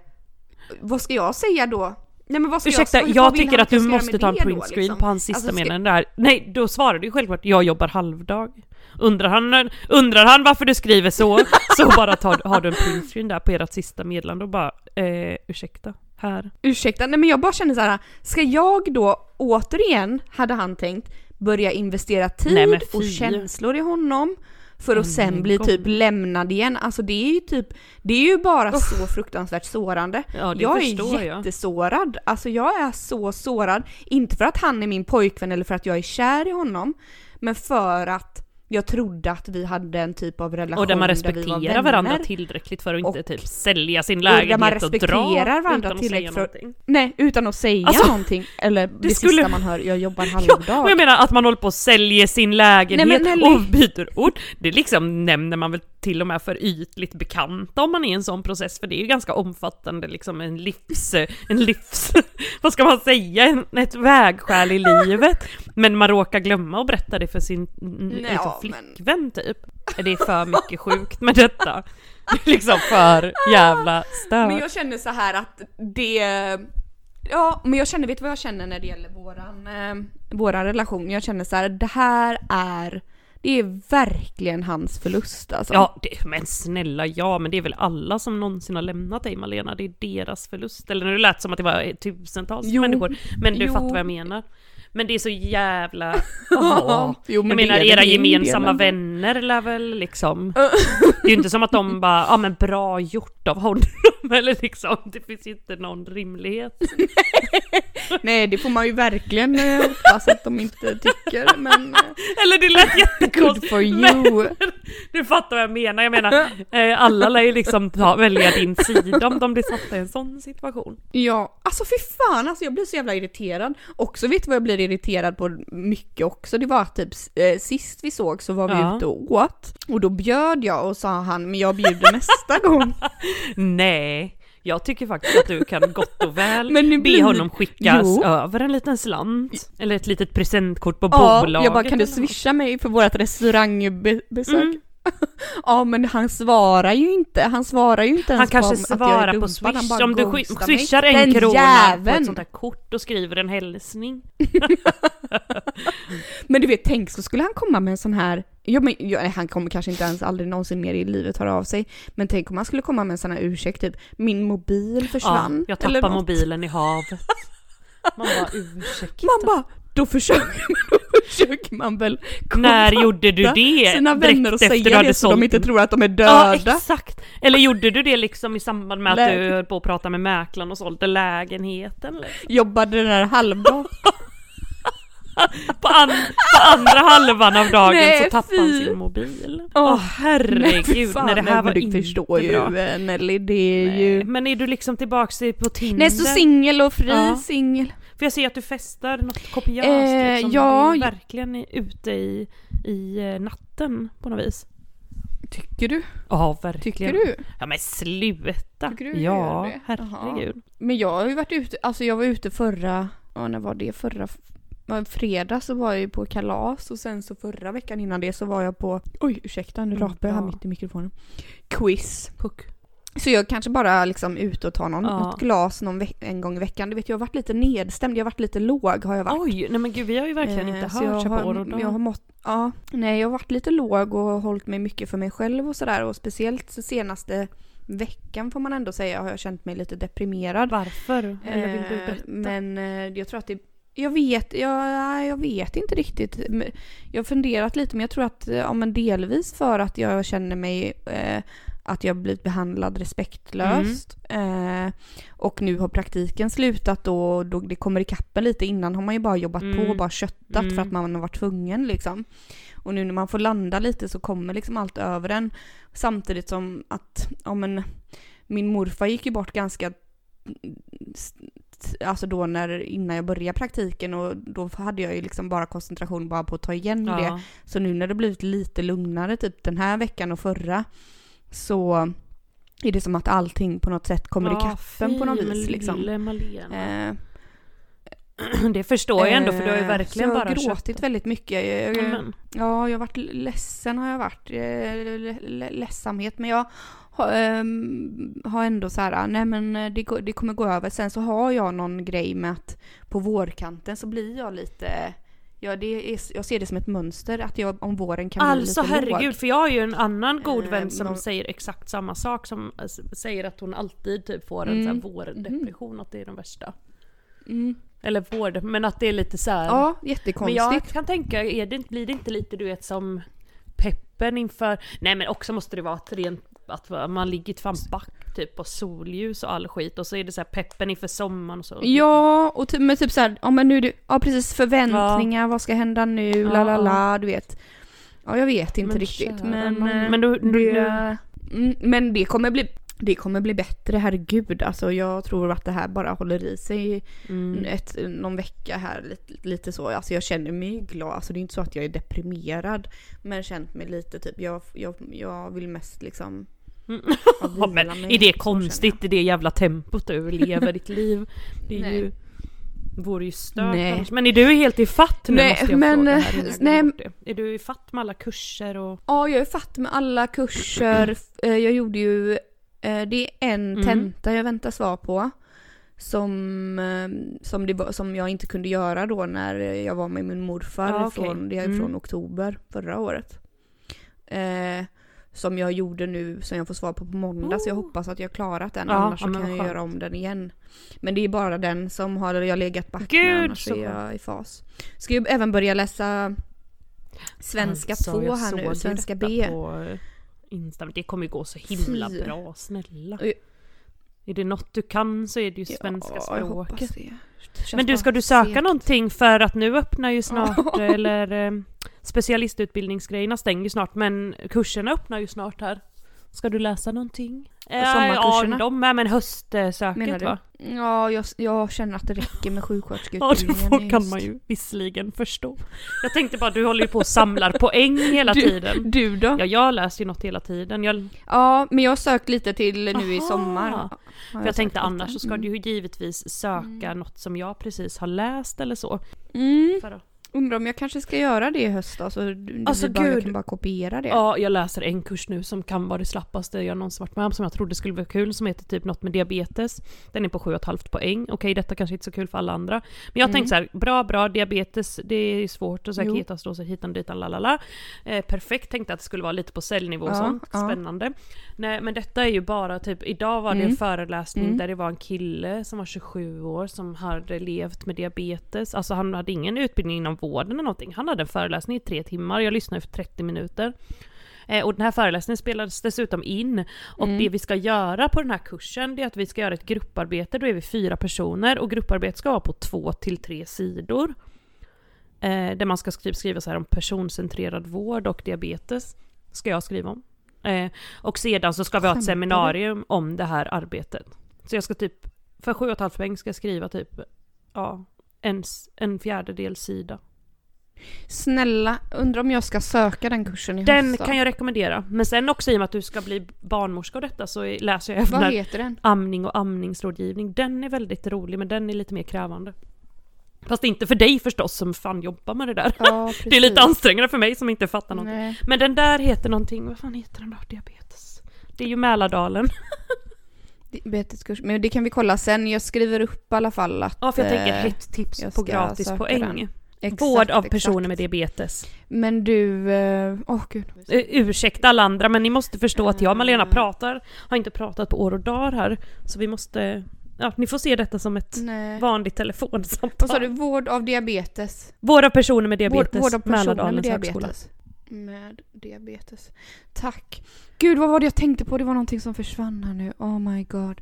vad ska jag säga då? Nej men vad ska Ursäkta, jag, jag tycker att du måste ta en printscreen liksom? på hans sista Alltså, ska- meddelande där. Nej, då svarar du ju självklart jag jobbar halvdag. Undrar han, undrar han varför du skriver så, så bara tar, har du en printscreen där på ert sista meddelande och bara eh, ursäkta, här. Ursäkta, nej men jag bara känner så här. ska jag då återigen, hade han tänkt, börja investera tid Nej, och känslor i honom för att sen en bli gång. typ lämnad igen. Alltså det är ju typ, det är ju bara så fruktansvärt sårande. Ja, det jag är jag. jättesårad. Alltså jag är så sårad. Inte för att han är min pojkvän eller för att jag är kär i honom. Men för att jag trodde att vi hade en typ av relation Och där man där vi var respekterar varandra tillräckligt för att inte Och- typ sälja sin och där man lägenhet och, dra respekterar varandra utan att tillräckligt för- någonting. Nej, utan att säga Alltså, någonting. Eller det, skulle- sista man hör, jag jobbar Ja, halvdag. och jag menar att man håller på och säljer sin lägenhet Nej, men och byter ort. Det liksom nämner man väl till och med för ytligt bekanta om man är i en sån process, för det är ju ganska omfattande liksom en livs, en livs, vad ska man säga, en, ett vägskäl i livet. Men man råkar glömma att berätta det för sin mm, Nej, liksom, ja, men- flickvän typ. Det är för mycket sjukt med detta. Det är liksom för jävla Men stört. jag känner så här att det... Ja, men jag känner, vet du vad jag känner när det gäller våran, eh, våran relation? Jag känner så här, det här är... Det är verkligen hans förlust alltså. Ja, det, men snälla ja, men det är väl alla som någonsin har lämnat dig Malena, det är deras förlust. Eller nu lät som att det var tusentals Jo, människor, men du jo. fattar vad jag menar. Men det är så jävla... Ja. Jo, Jag det menar era gemensamma vänner lär väl liksom... Det är ju inte som att de bara, ja men bra gjort av honom, eller liksom, det finns ju inte någon rimlighet. Nej det får man ju verkligen eh, hoppas att de inte tycker men eh, Eller det lät jättekonstigt. good for you. Du fattar vad jag menar, jag menar, eh, alla lär ju liksom ta, välja din sida om de blir satta i en sån situation. Ja, alltså fy fan alltså jag blir så jävla irriterad. Också vet du vad jag blir irriterad på mycket också? Det var typ eh, sist vi såg så var vi Ja. ute och åt och då bjöd jag och sa han men jag bjuder nästa gång. Nej, jag tycker faktiskt att du kan gott och väl Men nu be blir- honom skicka Jo. över en liten slant. Eller ett litet presentkort på Ja, bolaget. jag bara kan du eller något?" swisha mig för vårt restaurangbesök? Mm. ja men han svarar ju inte, han svarar ju inte Han ens kanske på att jag är svarar på han swish, om du swishar en Den krona på jäveln. ett sånt här kort och skriver en hälsning. Men du vet, tänk så skulle han komma med en sån här, ja, men, ja, han kommer kanske inte ens aldrig någonsin mer i livet höra av sig, men tänk om han skulle komma med en sån här ursäkt typ, min mobil försvann. Ja, jag något. mobilen i havet. Man bara ursäkta. Man bara, då försöker, då försöker man väl När gjorde du det? sina vänner och säga det så de inte tror att de är Ja, döda. exakt. Eller gjorde du det liksom i samband med att Nej. du höll på att prata med mäklaren och sålde lägenheten? Liksom? Jobbade den här halvdagen. På, an- på andra halvan av dagen Nej, så tappade han fy. sin mobil. Åh, herregud, Fan, nej det här var inte förstår ju bra. Nelly, det är ju... Nej, Men är du liksom tillbaks på Tinder? Nej, så singel och fri Ja. singel. För jag ser att du festar något kopiöst Eh, liksom. ja, Du är verkligen ute i, i eh, natten på något vis. Tycker du? Ja, verkligen. Tycker du? Ja men sluta! Tycker du ja, det? herregud. Men jag har ju varit ute, alltså jag var ute förra, ja när var det? Förra fredag så var jag ju på kalas och sen så förra veckan innan det så var jag på, oj ursäkta nu Mm, rapar jag här mitt i mikrofonen. Quiz. Puck. Så jag kanske bara liksom ute och tar någon, Ja. något glas någon en gång i veckan. Du vet jag har varit lite nedstämd, jag har varit lite låg har jag varit. Oj, nej men gud vi har ju verkligen Eh, inte hört sig på år och dag. jag har mått, ja, nej jag har varit lite låg och hållit mig mycket för mig själv och sådär och speciellt senaste veckan får man ändå säga har jag känt mig lite deprimerad. Varför? Eller vill du Eh, berätta? Men eh, jag tror att det jag vet, jag, jag vet inte riktigt. Jag har funderat lite men jag tror att, ja men delvis för att jag känner mig eh, att jag blivit behandlad respektlöst. Mm. Eh, och nu har praktiken slutat då, då det kommer ikapp en lite. Innan har man ju bara jobbat Mm. på och bara köttat Mm. för att man har varit tvungen liksom. Och nu när man får landa lite så kommer liksom allt över en. Samtidigt som att, ja men, min morfar gick ju bort ganska Alltså då när, innan jag började praktiken och då hade jag ju liksom bara koncentration bara på att ta igen det. ja. Så nu när det blivit lite lugnare typ den här veckan och förra så är det som att allting på något sätt kommer Ja, ikapp en på något vis liksom. Eh, Det förstår jag ändå för du har ju eh, verkligen så jag bara har gråtit köttat. väldigt mycket. Jag, jag. Ja, jag har varit ledsen har jag varit. Eh, le- le- Ledsamhet. Men jag har, ehm, har ändå så här, nej men eh, det, det kommer gå över. Sen så har jag någon grej med att på vårkanten så blir jag lite, ja det är, jag ser det som ett mönster att jag om våren kan Alltså bli lite herregud, låg. för jag har ju en annan god Eh, vän som någon- säger exakt samma sak som eh, säger att hon alltid typ får en Mm. vårdepression, att det är den värsta. Mm. Eller vård, men att det är lite så här. Ja, Men jättekonstigt. jag kan tänka, är det, blir det inte lite du vet som peppen inför, nej men också måste det vara ett rent, att man ligger fan back typ på solljus och all skit och så är det så här peppen inför sommaren och så. Ja, och typ, men typ såhär, ja men nu det, ja precis förväntningar, vad ska hända nu, Ja, la la la, du vet. Ja jag vet inte Men riktigt kära men... eh, Men du- du- det, mm, men det kommer bli, det kommer bli bättre, herregud alltså jag tror att det här bara håller i sig Mm. ett, någon vecka här lite, lite så. Alltså jag känner mig glad, alltså det är inte så att jag är deprimerad. Men känt mig lite typ, jag, jag, jag vill mest liksom Mm. ja, men är det konstigt i det jävla tempot du lever ditt liv? Det är Nej. ju... Vore ju stört Nej. Men är du helt i fatt nu Nej, måste jag men, fråga eh, här nej. Är du i fatt med alla kurser och... Ja, jag är fatt med alla kurser. Eh, Jag gjorde ju, eh, det är en Mm. tenta jag väntar svar på. Som, som, det som jag inte kunde göra då när jag var med min morfar Ja, från, det är Mm. från oktober förra året. Som jag gjorde nu som jag får svar på på måndag så jag Oh. hoppas att jag klarat den Ja, annars så kan jag skönt. göra om den igen. Men det är bara den som har jag legat back Gud, med annars så är jag i fas. Ska ju även börja läsa svenska Alltså, 2 jag här nu, svenska B. På Insta, det kommer ju gå så himla Fy. bra, snälla. Är det något du kan så är det ju svenska ja, språket. Men du, ska du söka någonting för att nu öppnar ju snart, eller eh, specialistutbildningsgrejerna stänger ju snart, men kurserna öppnar ju snart här. Ska du läsa någonting? Eh, sommarkurserna? Ja, de med, men höstsöket Menar du? va? Ja, jag, jag känner att det räcker med Ja, sjuksköterskeutbildningen. det får, i kan man ju visserligen förstå. Jag tänkte bara, du håller ju på och samlar poäng hela Du- tiden. Du då? Ja, jag läser ju något hela tiden. Jag, Ja, men jag har sökt lite till nu i Aha. sommar. Har för jag tänkte sökt annars lite. så ska Mm. du ju givetvis söka något som jag precis har läst eller så. Mm. För att- Undrar om jag kanske ska göra det i höst Alltså, blir bara, jag gud. kan bara kopiera det. Ja, jag läser en kurs nu som kan vara det slappaste jag någonsin varit med om, som jag trodde skulle vara kul, som heter typ något med diabetes. Den är på 7,5 poäng. Okej, detta kanske inte är så kul för alla andra. Men jag Mm. tänkte så här, bra, bra, diabetes, det är svårt och så här då, så hitan ditan, lalala. Eh, perfekt, tänkte att det skulle vara lite på cellnivå och Ja, sånt. ja. Spännande. Nej, men detta är ju bara typ, idag var det Mm. en föreläsning Mm. där det var en kille som var 27 år som hade levt med diabetes. Alltså han hade ingen utbildning inom vården eller någonting. Han hade en föreläsning i tre timmar, jag lyssnade för 30 minuter. Eh, och den här föreläsningen spelades dessutom in. Och Mm. det vi ska göra på den här kursen, det är att vi ska göra ett grupparbete, då är vi fyra personer och grupparbetet ska vara på två till tre sidor. Eh, där man ska skriva, skriva så här om personcentrerad vård och diabetes. Ska jag skriva om. Eh, och sedan så ska vi ha ett seminarium om det här arbetet. Så jag ska typ, för sju och ett halvt poäng ska jag skriva typ, ja, en, en fjärdedel sida. Snälla, undrar om jag ska söka den kursen i Den höst kan jag rekommendera. Men sen också i och med att du ska bli barnmorska och detta så läser jag även Vad heter den? amning och amningsrådgivning. Den är väldigt rolig men den är lite mer krävande. Fast inte för dig förstås som fan jobbar med det där. Ja. Det är lite ansträngande för mig som inte fattar någonting. Nej. Men den där heter någonting, vad fan heter den då? Diabetes. Det är ju Mälardalen. Diabeteskurs. Men det kan vi kolla sen. Jag skriver upp i alla fall att... Ja för jag tänker eh, hett tips på gratis poäng. den. Exakt, Vård av exakt. personer med diabetes. Men du, eh, åh gud. Uh, ursäkta alla andra men ni måste förstå att jag och Malena Mm. pratar, har inte pratat på år och dagar här. Så vi måste, ja ni får se detta som ett Nej. vanligt telefonsamtal. Vad sa du? Vård av diabetes? Vård av personer med diabetes, Vård, vård av personer med Mälardalens högskola. diabetes. Med diabetes. Tack. Gud, vad var det jag tänkte på? Det var någonting som försvann här nu. Oh my god.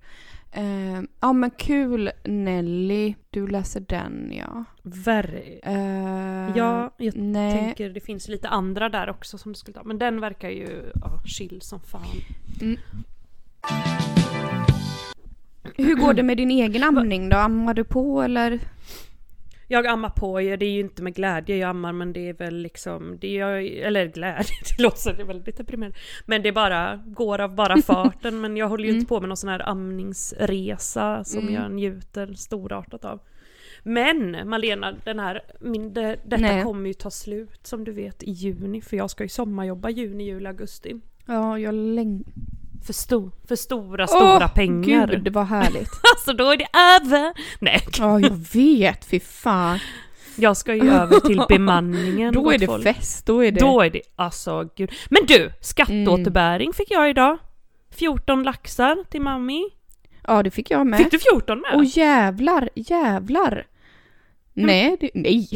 Eh, ja men kul Nelly. Du läser den ja. Värre. Eh, Ja, jag nej. tänker det finns lite andra där också som du skulle ta. Men den verkar ju ja, chill som fan. Hur går det med din egen amning då? Ammar du på eller? Jag ammar på, det är ju inte med glädje jag ammar men det är väl liksom, det är, eller glädje, det låter väldigt deprimerande. Men det bara går av bara farten men jag håller ju Mm. inte på med någon sån här amningsresa som Mm. jag njuter storartat av. Men Malena, den här, min, det, detta Nej. kommer ju ta slut som du vet i juni för jag ska ju sommarjobba juni, juli, augusti. Ja, jag längtar. För, sto, för stora, stora pengar. Gud, var härligt. Alltså då är det över! Nej, Ja, jag vet. Fy fan. jag ska ju över till bemanningen. Då är det folk. fest. Då är det... Då är det, alltså gud. Men du, skatteåterbäring fick jag idag. 14 laxar till mammi. Ja, det fick jag med. Fick du 14 med? Åh jävlar, jävlar. Nej, det, nej.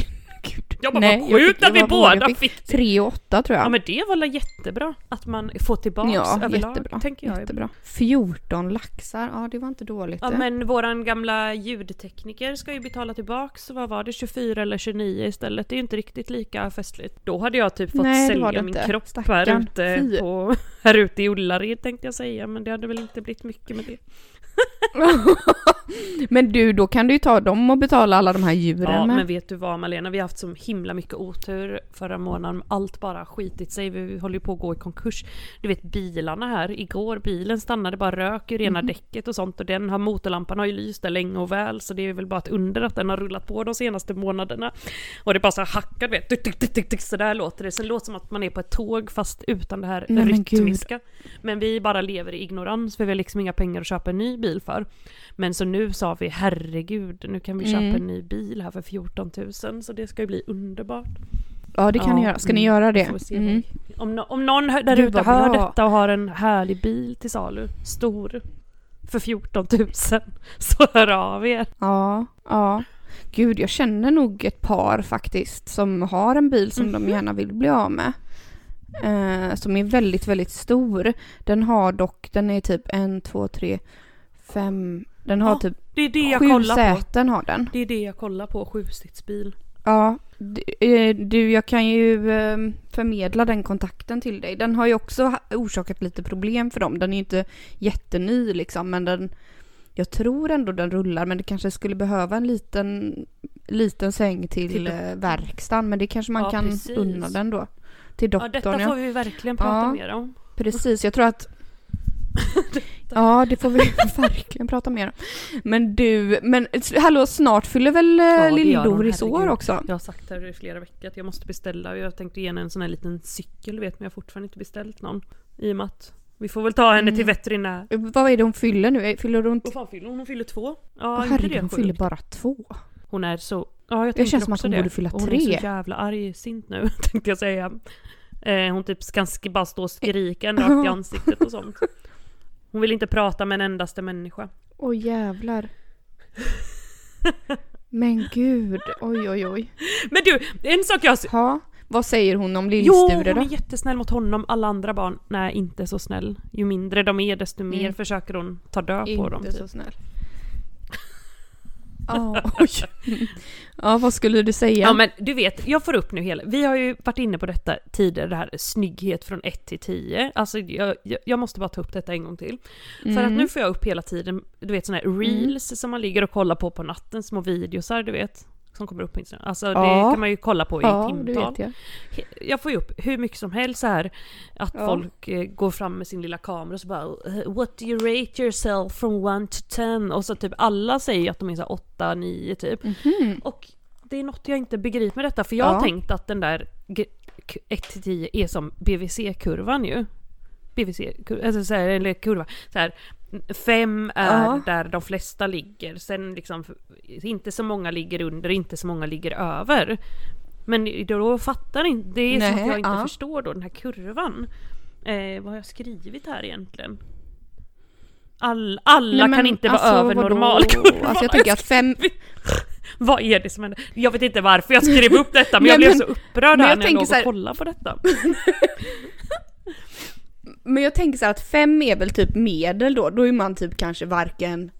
Gud. jag bara, nej, vad jag sjukt fick- att vi båda Jag fick det. Tre och åtta tror jag. Ja men det var väl jättebra att man får tillbaks Ja, överlag. jättebra. Tänker jag. Jättebra. 14 laxar, ja det var inte dåligt. Ja det. men våran gamla ljudtekniker ska ju betala tillbaks, vad var det, 24 eller 29 istället. Det är ju inte riktigt lika festligt. Då hade jag typ fått Nej, sälja min inte. kropp här ute, på, här ute i Ullared tänkte jag säga, men det hade väl inte blivit mycket med det. men du, då kan du ju ta dem och betala alla de här djuren Ja med. men vet du vad Malena, vi har haft så himla mycket otur förra månaden. Allt bara skitit sig, vi håller ju på att gå i konkurs. Du vet bilarna här, igår bilen stannade bara rök ur ena Mhm. däcket och sånt och den har motorlampan har ju lyst där länge och väl så det är väl bara ett under att den har rullat på de senaste månaderna. Och det är bara så här hackar du vet, tuk, tuk, tuk, tuk, tuk, så där låter det. Sen låter det som att man är på ett tåg fast utan det här Nej, men rytmiska. Men vi bara lever i ignorans för vi har liksom inga pengar att köpa en ny bil för. Men så nu sa vi herregud, nu kan vi köpa Mm. en ny bil här för 14 000 så det ska ju bli underbart. Ja det kan Ja, ni göra. Ska ni mm. göra det? Mm. Om, no- om någon där ute hör detta och har en härlig bil till salu, stor, för 14 000, så hör av er. Ja, ja. Gud, jag känner nog ett par faktiskt som har en bil som Mhm. de gärna vill bli av med. Eh, som är väldigt, väldigt stor. Den har dock, den är typ en, två, tre, fem, den har Ja, typ Det är det jag sju kollar på. säten har den. Det är det jag kollar på, sjusitsbil. Ja, eh, du jag kan ju eh, förmedla den kontakten till dig. Den har ju också orsakat lite problem för dem. Den är ju inte jätteny liksom men den jag tror ändå den rullar men det kanske skulle behöva en liten, liten säng till, Till- eh, verkstaden men det kanske man Ja, kan precis. unna den då. Till Ja, doktorn detta ja. får vi verkligen prata Ja. mer om. Precis, jag tror att Ja, det får vi verkligen prata mer om. Men du, men hallå snart fyller väl eh, Ja, det Lill-Doris år också? Jag har sagt det här i flera veckor att jag måste beställa och jag tänkte ge henne en sån här liten cykel vet men jag har fortfarande inte beställt någon. I och med att vi får väl ta henne till Mm. veterinär. Vad är det hon fyller nu? Fyller hon... Vad fan fyller hon? Hon fyller två. Ja, inte herregud, det hon fyller bara två. Hon är så... Ja, jag tänker känns som att hon det. borde fylla Och Hon är tre. så jävla argsint nu, tänkte jag säga. Eh, hon typ sk- bara stå och skrika en rakt i ansiktet och sånt. Hon vill inte prata med en endaste människa. Åh jävlar. Men gud, oj oj oj. Men du, en sak jag... Ha, vad säger hon om Jo, Lill-Sture hon då? är jättesnäll mot honom. Alla andra barn, nej inte så snäll. Ju mindre de är desto mer Mm. försöker hon ta död på dem. Inte Typ. så snäll. Oj. Ja, vad skulle du säga? Ja men du vet, jag får upp nu hela, vi har ju varit inne på detta tidigare, det här snygghet från 1 till 10. Alltså jag, jag, måste bara ta upp detta en gång till. För att Mm. nu får jag upp hela tiden, du vet såna här reels som man ligger och kollar på på natten, små videosar du vet. Som kommer upp på Instagram. Alltså det Ja. kan man ju kolla på i Ja, det timtal. jag. Jag får ju upp hur mycket som helst så här att Ja. folk eh, går fram med sin lilla kamera och så bara "Eh, What do you rate yourself from 1 to 10? Och så typ alla säger att de är så 8, 9 typ. Mhm. Och det är något jag inte begriper med detta för jag har tänkt att den där 1 till 10 är som BVC-kurvan ju. BVC, alltså så här, eller kurva. Så här, fem är Ja. där de flesta ligger, sen liksom inte så många ligger under, inte så många ligger över. Men då fattar inte, det är som Nej, att jag inte ja. förstår då den här kurvan. Eh, vad har jag skrivit här egentligen? All, alla Nej, kan inte vara alltså, över vadå? normalkurvan. Alltså jag tänker att fem... Vad är det som händer? Jag vet inte varför jag skrev upp detta men Nej, jag blev men- så upprörd här när jag låg så och kollade på detta. Men jag tänker så här att fem är väl typ medel då, då är man typ kanske varken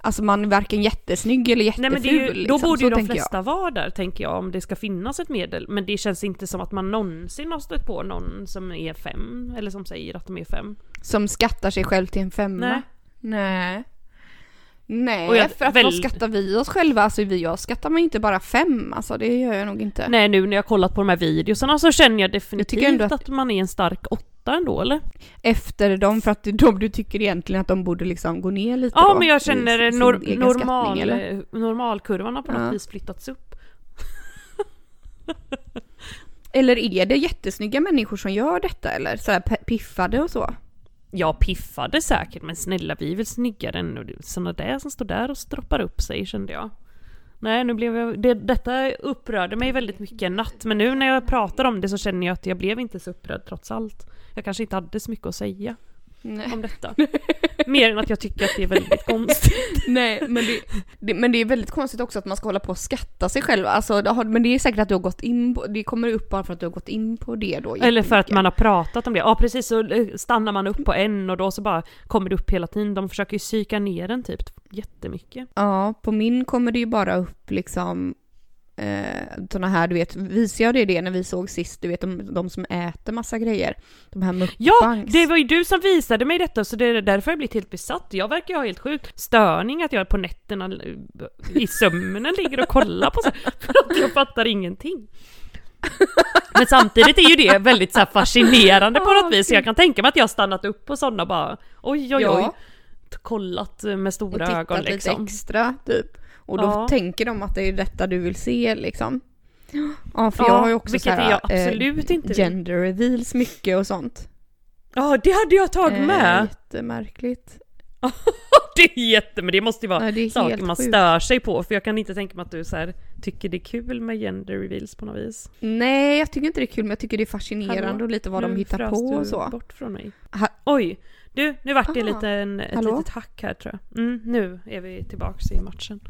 Alltså man är varken jättesnygg eller jätteful Nej men det är ju, liksom. då borde ju Så de jag. flesta vara där tänker jag om det ska finnas ett medel. Men det känns inte som att man någonsin har stött på någon som är fem eller som säger att de är fem. Som skattar sig själv till en femma? Nej. Nej. Nej, Och jag- för att väl- vad skattar vi oss själva? Alltså vi, jag skattar mig inte bara fem, alltså det gör jag nog inte. Nej nu när jag kollat på de här videorna så känner jag definitivt ändå att... att- man är en stark åtta ändå eller? Efter dem, för att de, du tycker egentligen att de borde liksom gå ner lite Ja då, men jag i känner sin nor- normal, normalkurvan har på något Ja. vis flyttats upp. Eller är det jättesnygga människor som gör detta eller? Sådär piffade och så? Jag piffade säkert, men snälla vi är väl snyggare än såna där som står där och stroppar upp sig kände jag. Nej, nu blev jag... Det, detta upprörde mig väldigt mycket en natt, men nu när jag pratar om det så känner jag att jag blev inte så upprörd trots allt. Jag kanske inte hade så mycket att säga Nej. om detta. Mer än att jag tycker att det är väldigt konstigt. Nej, men det, det, men det är väldigt konstigt också att man ska hålla på och skatta sig själv. Alltså, det har, men det är säkert att du har gått in på, det kommer upp bara för att du har gått in på det då. Eller för att man har pratat om det. Ja precis, så eh, stannar man upp på en och då så bara kommer det upp hela tiden. De försöker ju psyka ner den typ jättemycket. Ja, på min kommer det ju bara upp liksom eh, såna här, du vet, visade jag dig det när vi såg sist, du vet de, de som äter massa grejer. De här mukbangs. Ja, det var ju du som visade mig detta så det är därför jag blivit helt besatt. Jag verkar ju ha helt sjuk störning att jag på nätterna i sömnen ligger och kollar på så för att jag fattar ingenting. Men samtidigt är ju det väldigt så fascinerande på något vis. Så jag kan tänka mig att jag har stannat upp på sådana bara oj oj oj. Ja. Kollat med och stora tittat ögon lite liksom. extra typ. Och då Ja. tänker de att det är detta du vill se liksom. Ja, för Ja, jag har ju också så här, jag absolut eh, inte gender reveals mycket och sånt. Ja, det hade jag tagit Eh, med. jättemärkligt. Det är jätte, men det måste ju vara är saker man sjukt. stör sig på. För jag kan inte tänka mig att du så här tycker det är kul med gender reveals på något vis. Nej, jag tycker inte det är kul men jag tycker det är fascinerande Hallå? och lite vad de Nu hittar på och så. bort från mig. Ha- Oj! Du, nu vart det Ah. lite en, ett Hallå? litet hack här tror jag. Mm, nu är vi tillbaks i matchen.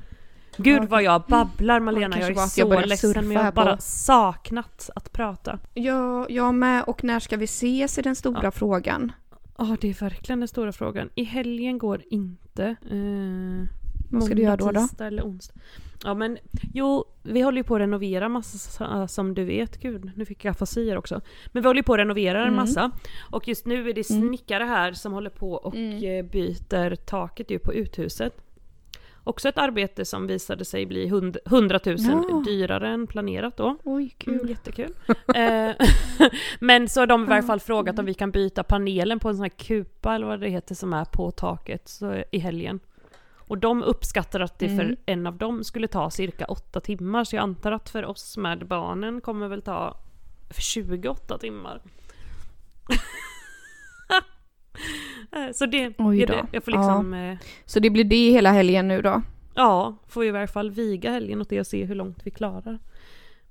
Gud vad jag babblar Malena, jag är så ledsen men jag har på- bara saknat att prata. Ja, jag med. Och när ska vi ses är den stora Ja. frågan. Ja, det är verkligen den stora frågan. I helgen går inte. Eh, Vad ska du göra då, då? eller onsdag. Ja men, jo, vi håller ju på att renovera massa som du vet. Gud, nu fick jag afasier också. Men vi håller ju på att renovera en Mm. massa. Och just nu är det Mm. snickare här som håller på och Mm. eh, byter taket ju på uthuset. Också ett arbete som visade sig bli hund- 100 000 Ja. dyrare än planerat då. Oj, Mm, kul. jättekul. eh, men så har de i varje fall frågat Mm. om vi kan byta panelen på en sån här kupa eller vad det heter som är på taket så, i helgen. Och de uppskattar att det Mm. för en av dem skulle ta cirka åtta timmar så jag antar att för oss med barnen kommer väl ta 28 timmar. Eh, så det är det. Jag får liksom, ja. Eh, Så det blir det hela helgen nu då? ja, får i varje fall viga helgen åt det och se hur långt vi klarar.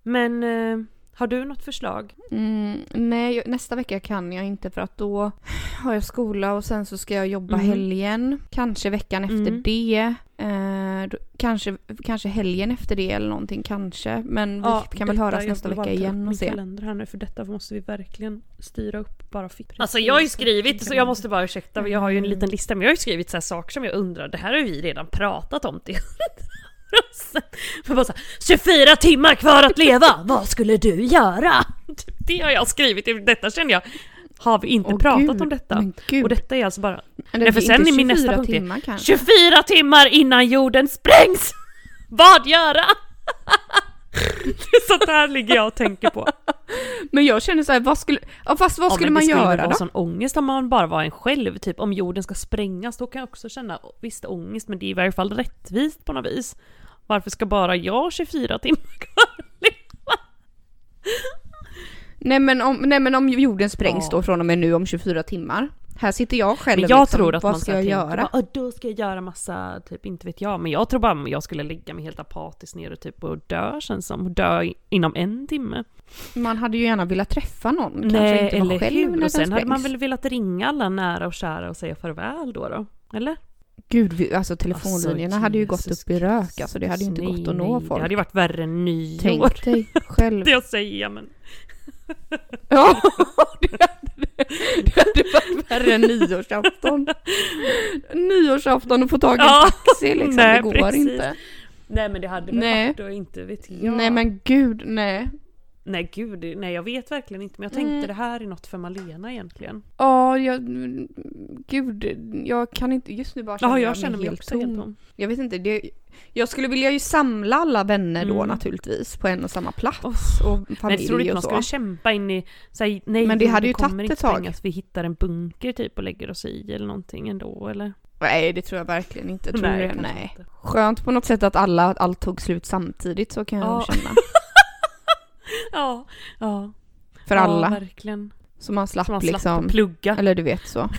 Men eh, har du något förslag? Mm, nej, nästa vecka kan jag inte för att då har jag skola och sen så ska jag jobba Mm. helgen. Kanske veckan efter Mm. det. Eh, då, kanske, kanske helgen efter det eller någonting, kanske. Men vi kan väl höras nästa vecka igen och se. kalender här nu för detta måste vi verkligen styra upp bara fick. Alltså jag har ju skrivit, så jag måste bara ursäkta, jag har ju en liten lista men jag har ju skrivit så här saker som jag undrar, det här har vi redan pratat om till Men bara så här, 24 timmar kvar att leva, vad skulle du göra? Det har jag skrivit, detta känner jag, har vi inte Åh, pratat gud, om detta? Och detta är alltså bara Men Nej, det för sen är min nästa 24 punkt timmar kanske. 24 timmar innan jorden sprängs! Vad göra? Det Sånt här ligger jag och tänker på. Men jag känner så här, vad skulle, fast vad Ja, skulle man det skulle göra vara då? sån ångest om man bara var en själv, typ om jorden ska sprängas, då kan jag också känna visst ångest, men det är i varje fall rättvist på något vis. Varför ska bara jag 24 timmar kvar leva? Nej men, om, nej men om jorden sprängs Ja. då från och med nu om 24 timmar. Här sitter jag själv Men jag liksom, tror att vad man ska jag göra? bara, "Åh, då ska jag göra massa, typ inte vet jag, men jag tror bara att jag skulle lägga mig helt apatiskt ner och typ och dö känns som, dö inom en timme. Man hade ju gärna velat träffa någon, kanske Nej, inte vara eller själv hur? när Och sen hade man väl velat ringa alla nära och kära och säga farväl då då? Eller? Gud, vi, alltså telefonlinjerna Alltså, hade ju gått upp i rök, alltså det hade ju inte Kristus, gått att nej, nå nej. folk. Det hade ju varit värre än nyår. Tänk dig själv. Det jag säger men... Ja, det hade, det hade varit värre än nyårsafton. Nyårsafton och få tag i en Ja, taxi liksom, nej, det går precis. inte. Nej men det hade väl Nej. varit och inte vet jag. Nej men gud, nej. Nej gud, nej jag vet verkligen inte men jag tänkte Mm. det här är något för Malena egentligen. Ja, jag, gud, jag kan inte, just nu bara känner Ja jag, jag känner mig helt också helt tom. tom. Jag vet inte, det, jag skulle vilja ju samla alla vänner då Mm. naturligtvis på en och samma plats Uff. och Men jag familj tror inte man skulle kämpa in i, säg nej Men det hade ju tagit ett tag. vi hittar en bunker typ och lägger oss i eller någonting ändå eller? Nej, det tror jag verkligen inte. Tror nej, kanske nej. inte. Skönt på något sätt att alla, allt tog slut samtidigt så kan jag Ja. känna. Ja, ja. För ja, alla. verkligen. Så man slapp Så man slapp liksom, plugga. eller du vet så.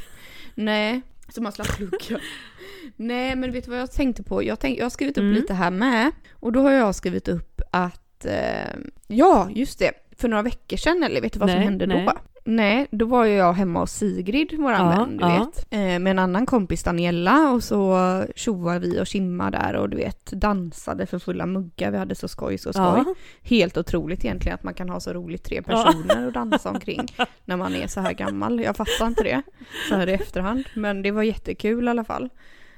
Nej, så man slapp plugga. Nej, men vet du vad jag tänkte på? Jag, tänk, jag har skrivit upp Mm. lite här med. Och då har jag skrivit upp att, eh, ja just det, för några veckor sedan, eller vet du vad som Nej, hände nej. då? Nej, då var ju jag hemma hos Sigrid, våran Ja, vän, du ja. vet. Eh, med en annan kompis, Daniela, och så tjoade vi och Kimma där och du vet, dansade för fulla muggar. Vi hade så skoj, så skoj. Ja. Helt otroligt egentligen att man kan ha så roligt tre Ja. personer och dansa omkring när man är så här gammal. Jag fattar inte det så här i efterhand. Men det var jättekul i alla fall.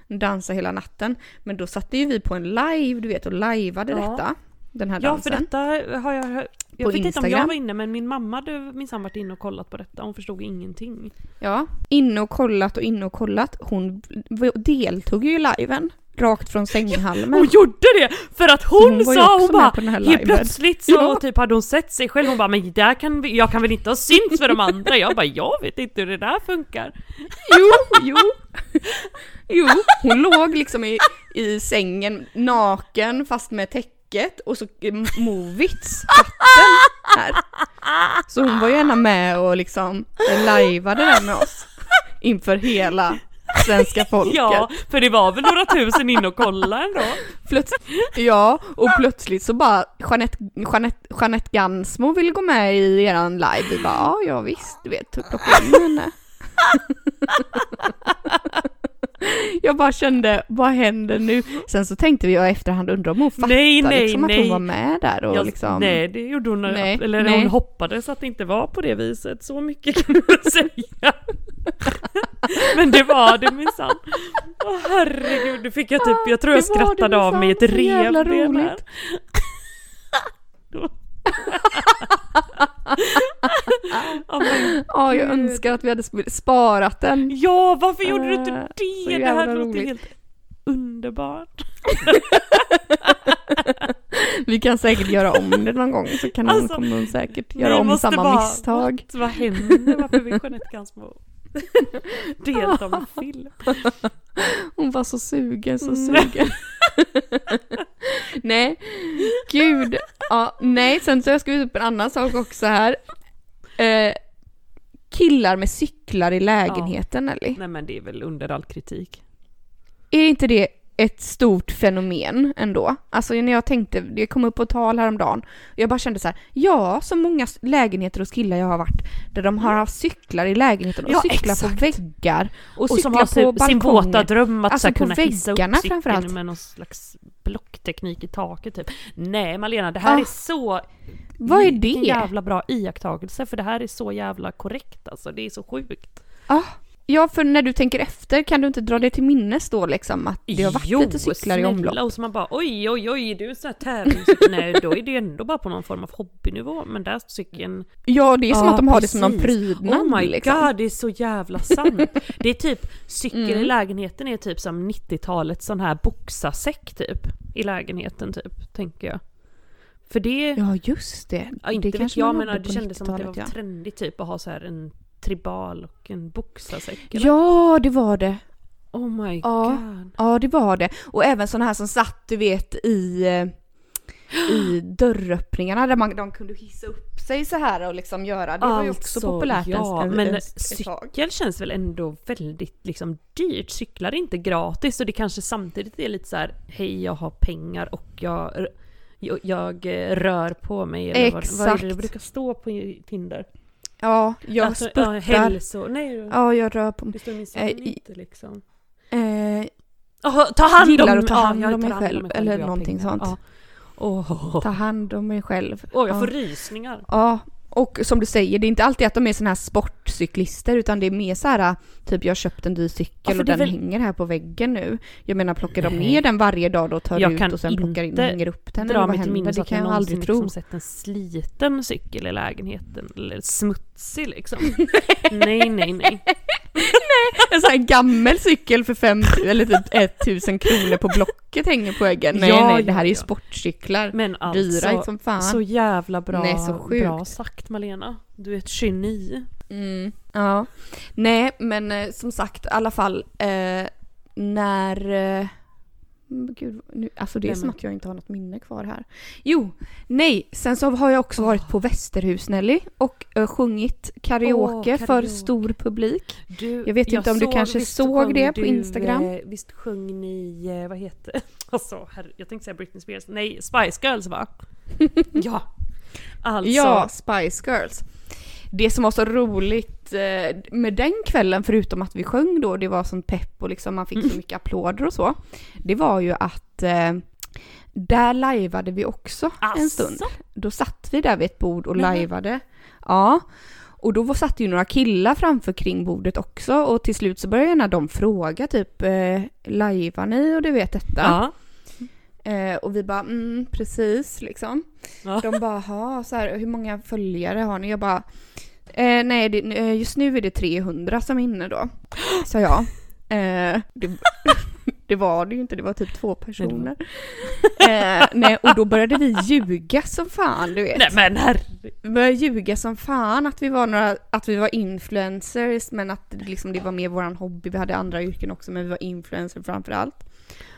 Dansa hela natten. Men då satte ju vi på en live, du vet, och lajvade Ja. detta. Den här Ja dansen. för detta har jag hört. Jag vet inte om jag var inne men min mamma hade minsann varit inne och kollat på detta. Hon förstod ingenting. Ja, inne och kollat och inne och kollat. Hon deltog ju i liven. Rakt från sänghalmen. Hon gjorde det! För att hon, Hon sa, hon bara helt plötsligt så Ja. typ hade hon sett sig själv, hon bara men där kan vi, jag kan väl inte ha synts för de andra? Jag bara jag vet inte hur det där funkar. Jo, jo. Jo, hon låg liksom i, i sängen naken fast med täcket och så Movits katten här. Så hon var ju gärna med och liksom lajvade där med oss inför hela svenska folket. Ja, för det var väl några tusen in och kolla ändå. Plöts ja, och plötsligt så bara Jeanette, Jeanette, Jeanette Gansmo vill gå med i eran live. Vi bara, ja, ja visst, du vet, plocka in henne. Jag bara kände, vad händer nu? Sen så tänkte vi i efterhand, undrar om hon fattade Nej, nej, liksom, att nej. hon var med där och Jag- liksom. Nej, det gjorde hon. Nej, eller nej. hon hoppades att det inte var på det viset. Så mycket kan man säga. Men det var det minsann. Åh herregud, nu fick jag typ, jag tror jag Det var det skrattade av mig ett minsann, så jävla revben här. roligt. Men Ja, jag önskar att vi hade sp- sparat den. Ja, varför gjorde du inte Eh, det? Det här låter roligt. helt underbart. Vi kan säkert göra om det någon gång så kan hon, Alltså, kommer hon säkert göra om samma bara- misstag. Vad, vad händer? Varför vill Jeanette Gansmo delta med film? Hon var så sugen, så Mm. sugen. nej, gud. Ja, nej, sen så jag ska upp en annan sak också här. Eh, killar med cyklar i lägenheten, eller? Nej men det är väl under all kritik. Är inte det ett stort fenomen ändå? Alltså när jag tänkte, det kom upp på tal häromdagen, och jag bara kände så här, ja, så många lägenheter hos killar jag har varit, där de har haft cyklar i lägenheten och Ja, cyklar exakt. på väggar och, Och som cyklar har på sin, sin balkonger. våta dröm att Alltså, så på kunna hissa upp cykeln med någon slags blockteknik i taket typ. Nej Malena, det här Ah. är så... Vad är det? jävla bra iakttagelse för det här är så jävla korrekt alltså. Det är så sjukt. Ah, ja, för när du tänker efter kan du inte dra det till minnes då liksom att det har varit Jo, lite cyklar i omlopp? och så man bara oj oj oj, du är sån här tävlingscykel. Nej, då är det ändå bara på någon form av hobbynivå. Men där cykeln Ja, det är som Ja, att de har det som någon precis. prydnad Oh my liksom. god, det är så jävla sant. Det är typ, cykeln Mm. i lägenheten är typ som 90-talets sån här boxarsäck typ. I lägenheten typ, tänker jag. För det, ja, Ja, just det. inte det vet jag men det kändes som att det 90-talet, var ja. trendigt typ att ha så här en tribal och en boxarsäck. Ja, det var det. Oh my Ja. god. Ja, det var det. Och även sådana här som satt, du vet, i, i dörröppningarna där man, de kunde hissa upp sig så här och liksom göra. Det var ju också Alltså, populärt ja, en, en, men en, tag. cykel känns väl ändå väldigt liksom dyrt. Cyklar är inte gratis och det kanske samtidigt är lite så här, hej jag har pengar och jag, jag, jag eh, rör på mig. Eller vad, vad är det det Exakt. brukar stå på Tinder? Ja, jag Alltså, ja, spurtar. hälso... Nej, Ja, jag rör på mig. det står minsann Eh, i- inte liksom. Eh, Jaha, ta hand Gillar om, att ta ja, hand jag om mig själv, och eller jag har någonting pengar. sånt. Ja. Åh, ta hand om mig själv. Åh, jag Ja. får rysningar. Ja, och som du säger, det är inte alltid att de är såna här sportcyklister utan det är mer så här typ jag har köpt en dyr Ja, cykel för och den väl- hänger här på väggen nu. Jag menar plockar de ner den varje dag då och tar Jag ut kan och sen plockar in och inte hänger upp den eller Dra vad mig till händer? minnes Det kan jag jag aldrig tro. liksom sett en sliten cykel i lägenheten. Eller smutsig liksom. nej, nej, nej. En sån här gammal cykel för fem eller typ 1000 kronor på Blocket hänger på väggen. Nej Ja, nej, det här är ju sportcyklar. Men Dyra alltså, som fan. så jävla bra, Nej, så sjukt. bra sagt Malena. Du är ett geni. Mm, ja. Nej, men eh, som sagt, i alla fall eh, när... Eh, men gud, nu, alltså det är Nej, som men- att jag inte har något minne kvar här. Jo, nej, sen så har jag också varit på Västerhus Nelly och eh, sjungit karaoke för karaoke. stor publik. Du, Jag vet inte om du kanske såg det på du, Instagram? Eh, visst sjöng ni, eh, vad heter Alltså, herre, jag tänkte säga Britney Spears. Nej, Spice Girls va? ja. Alltså. Ja, Spice Girls. Det som var så roligt eh, med den kvällen, förutom att vi sjöng då, det var sånt pepp och liksom man fick så mycket applåder och så. Det var ju att eh, där lajvade vi också en stund. Då satt vi där vid ett bord och Nämen. lajvade. Ja. Och då satt ju några killar framför kring bordet också och till slut så började de fråga typ eh, lajvar ni och du vet detta. Ja. Eh, och vi bara mm, precis liksom. Ja. De bara ha så här, hur många följare har ni? Jag bara eh, nej det, eh, just nu är det 300 som är inne då. Sa jag. Eh, det, det var det ju inte, det var typ två personer. Eh, nej, och då började vi ljuga som fan du vet. Nej men. Vi började ljuga som fan att vi var några, att vi var influencers men att det liksom, det var mer våran hobby. Vi hade andra yrken också men vi var influencers framför allt.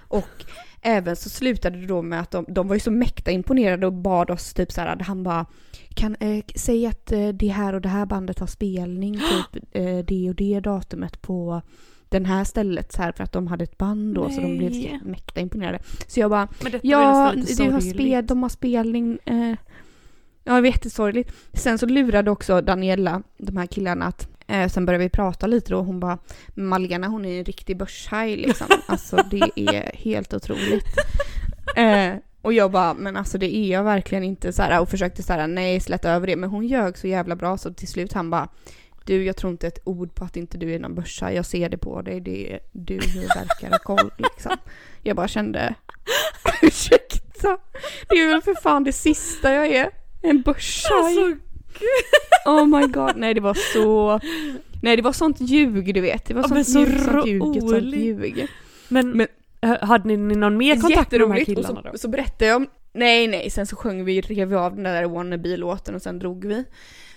Och även så slutade det då med att de, de var ju så mäkta imponerade och bad oss typ så här, han bara kan eh, säga att eh, det här och det här bandet har spelning typ eh, det och det datumet på den här stället så här för att de hade ett band då så de blev Nej. så mäkta imponerade. Så jag bara Ja, det har spel, de har spelning. Eh, ja, det var jättesorgligt. Sen så lurade också Daniela de här killarna att eh, sen började vi prata lite då och hon bara Malena hon är en riktig börshaj liksom. Alltså det är helt otroligt. Eh, och jag bara, men alltså det är jag verkligen inte så här och försökte så här, nej släta över det men hon ljög så jävla bra så till slut han bara du, jag tror inte ett ord på att inte du är någon börshaj. Jag ser det på dig. Det är, du verkar ha koll liksom. Jag bara kände, ursäkta. Det är väl för fan det sista jag är. En börshaj. Alltså, Oh my god. Nej det var så, nej det var sånt ljug du vet. Det var Ja, sånt så ljug, sånt ljug, sånt ljug. men, Men- hade ni någon mer kontakt med de här killarna och då? så, så berättade jag om, nej nej, sen så sjöng vi, rev vi av den där wannabe-låten och sen drog vi.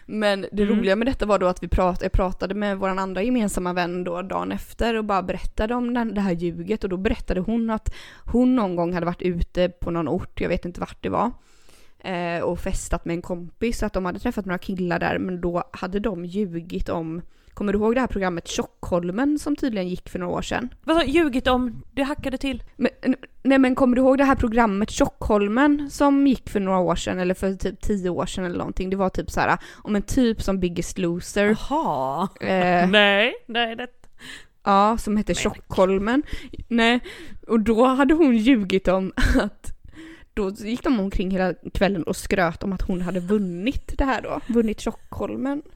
Men det Mm. roliga med detta var då att vi prat, jag pratade med vår andra gemensamma vän då dagen efter och bara berättade om den, det här ljuget och då berättade hon att hon någon gång hade varit ute på någon ort, jag vet inte vart det var, eh, och festat med en kompis, så att de hade träffat några killar där men då hade de ljugit om Kommer du ihåg det här programmet Tjockholmen som tydligen gick för några år sedan? Vad sa ljugit om? Det hackade till. Men, nej men kommer du ihåg det här programmet Tjockholmen som gick för några år sedan eller för typ tio år sedan eller någonting? Det var typ så här om en typ som Biggest Loser. Jaha. Eh, Nej, nej det... ja, som hette. Tjockholmen. Nej, och då hade hon ljugit om att då gick de omkring hela kvällen och skröt om att hon hade vunnit det här då. Vunnit Tjockholmen.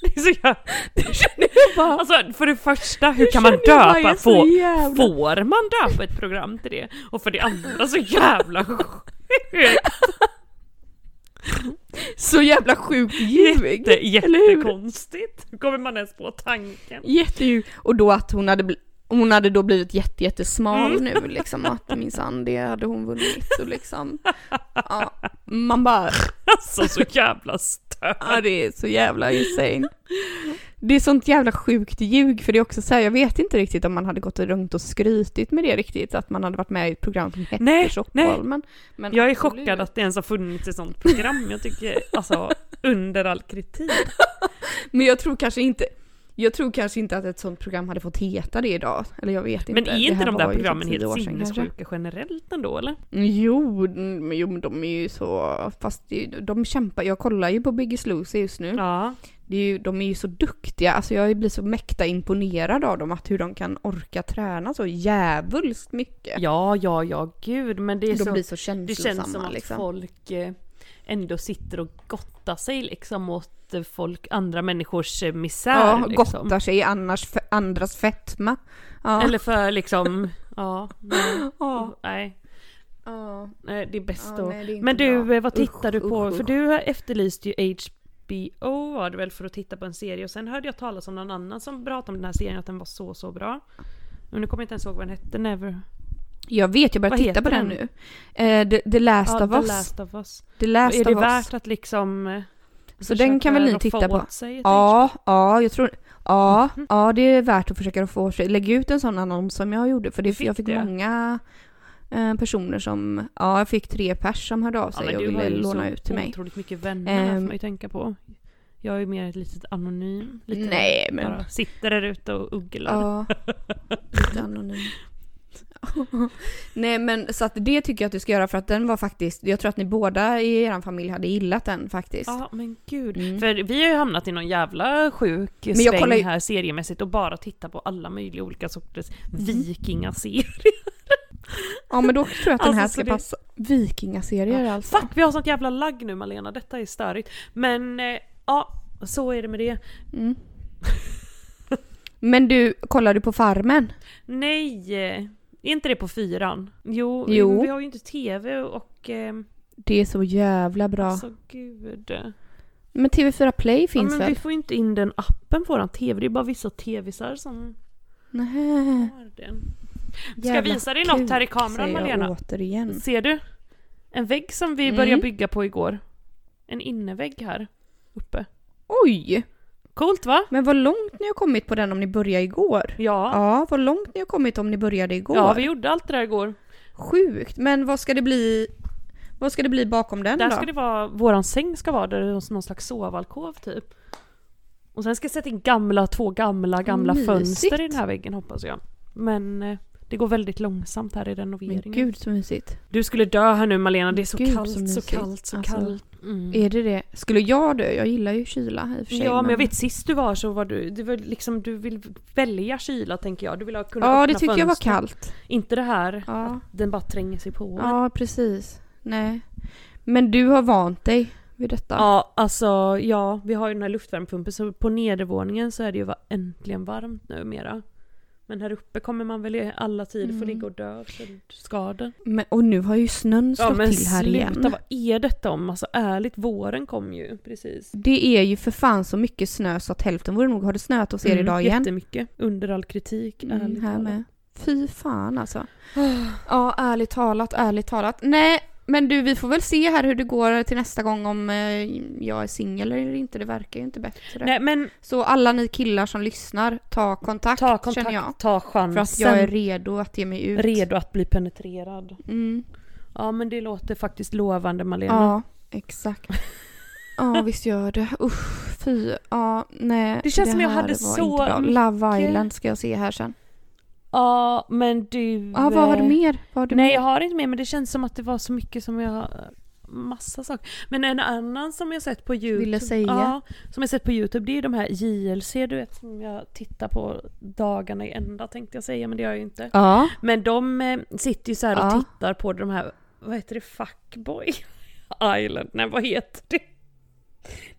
Det är så jävla... Det känner jag bara. Alltså för det första, hur kan man jag bara döpa? så Få, får man döpa ett program till det? Och för det andra så jävla sjukt. Så jävla sjukt ljug. Jätte, jättekonstigt. Hur kommer man ens på tanken? Jätteljug. Och då att hon hade, bl- hon hade då blivit jätte, jättesmal Mm. nu liksom. Att minsann det hade hon vunnit och liksom. Ja, man bara, Alltså så jävla stört. ja det är så jävla insane. Det är sånt jävla sjukt ljug för det är också så här, jag vet inte riktigt om man hade gått runt och skrytit med det riktigt. Att man hade varit med i ett program som hette Nej, Tjockholmen. Men Jag är absolut. chockad att det ens har funnits ett sånt program. Jag tycker alltså under all kritik. Men jag tror kanske inte, jag tror kanske inte att ett sånt program hade fått heta det idag. Eller jag vet inte. Men är Det inte de där typ programmen helt sinnessjuka generellt ändå eller? Jo, mm, men- jo men de är ju så, fast det, de kämpar, jag kollar ju på Biggest Loser just nu. Ja. Det är ju, de är ju så duktiga, alltså jag blir så mäkta imponerad av dem, att hur de kan orka träna så jävulst mycket. Ja, ja, ja, gud, men det är de så... blir så Det känslosamma känns som att liksom. folk eh, ändå sitter och gottar sig liksom åt folk, andra människors eh, misär. Ja, liksom. gottar sig i annars, andras fetma. Ja. Eller för liksom, ja, nej, Ja. nej, Ja. nej, det är bäst Ja, då. nej, är Men du, bra. vad tittar du Usch, på? usch, För usch. du efterlyste ju HBO var det väl för att titta på en serie och sen hörde jag talas om någon annan som pratade om den här serien att den var så så bra. Men nu kommer jag inte ens ihåg vad den hette, Never. Jag vet, jag börjar titta på den nu. Eh, the, the Last Ja, of The Us. Last of Us. The Last är det värt att liksom eh, Så den kan väl ni titta på? sig Ja, ja, jag tror... Ja, Mhm. ja, det är värt att försöka få sig. Lägg ut en sån annons som jag gjorde, för det, Fick jag fick det? många eh, personer som... Ja, jag fick tre pers som hörde av Ja, sig men och du har ville ju låna så ut till mig. otroligt mycket vänner här får Ehm. man ju tänka på. Jag är ju mer ett litet anonym. Lite Nej, men- Bara sitter där ute och ugglar. Ja, lite anonym. Nej men så att det tycker jag att du ska göra för att den var faktiskt, jag tror att ni båda i er familj hade gillat den faktiskt. Ja men gud. Mm. För vi har ju hamnat i någon jävla sjuk Men sväng kollar här seriemässigt och bara tittar på alla möjliga olika sorters Mm. vikingaserier. Ja men då tror jag att den Alltså, här så ska det- passa. Vikingaserier alltså. Fuck vi har sånt jävla lagg nu Malena, detta är störigt. Men eh, ja, så är det med det. Mm. Men du, kollar du på Farmen? Nej! Är inte det på fyran? Jo, Jo. vi har ju inte tv och... Eh, Det är så jävla bra. Alltså gud. Men TV4 Play Ja, finns men väl? vi får ju inte in den appen på våran tv, det är bara vissa tv-sar som Nähä. har den. Ska jag visa dig något här i kameran Malena? återigen. Ser du? En vägg som vi Mm. började bygga på igår. En innevägg här uppe. Oj! Coolt va? Men vad långt ni har kommit på den om ni började igår. Ja. Ja, vad långt ni har kommit om ni började igår. Ja, vi gjorde allt det där igår. Sjukt. Men vad ska det bli? Vad ska det bli bakom den Där då? ska det vara, våran säng ska vara där, någon slags sovalkov typ. Och sen ska jag sätta in gamla, två gamla, gamla Mysigt. fönster i den här väggen hoppas jag. Men eh, det går väldigt långsamt här i Men renoveringen. gud så mysigt. Du skulle dö här nu Malena, det är så Gud, så kallt, så, mysigt. kallt, så Alltså, kallt. Mm. Är det det? Skulle jag dö? Jag gillar ju kyla i och för sig. Ja men jag vet sist du var så var du, det var liksom du vill välja kyla tänker jag. Du vill ha kunna Ja, det tycker jag var kallt. Inte det här Ja. att den bara tränger sig på. Ja, precis. Nej. Men du har vant dig vid detta? Ja, alltså ja, vi har ju den här luftvärmepumpen så på nedervåningen så är det ju äntligen varmt nu mera. Men här uppe kommer man väl i alla tider få Mm. ligga och dö av skador. Men, och nu har ju snön Ja slått men till här sluta, igen. vad är detta om? Alltså ärligt, våren kom ju precis. Det är ju för fan så mycket snö så att hälften vore nog har det snöat hos er Mm, idag igen. Jättemycket, under all kritik, Mm, ärligt här talat. med. Fy fan alltså. Ja, ärligt talat, ärligt talat. Nej, men du, vi får väl se här hur det går till nästa gång om eh, jag är singel eller inte. Det verkar ju inte bättre. Nej men Så alla ni killar som lyssnar, ta kontakt, ta känner jag. kontakt, ta chansen. För att jag är redo att ge mig ut. redo att bli penetrerad. Mm. Ja men det låter faktiskt lovande Malena. Ja, exakt. Ja, visst gör det. Usch, fy. Ja, nej. Det känns som jag hade så Love Island ska jag se här sen. Ja, men du... Ja, vad har du mer? Vad har du Nej mer? jag har inte med men det känns som att det var så mycket som jag... Massa saker. Men en annan som jag sett på Youtube. Ville säga. Ja, som jag sett på Youtube det är de här JLC du vet som jag tittar på dagarna i ända tänkte jag säga men det gör jag ju inte. Ja. Men de eh, sitter ju så här och Ja. tittar på de här, vad heter det, Fuckboy Island? Nej vad heter det?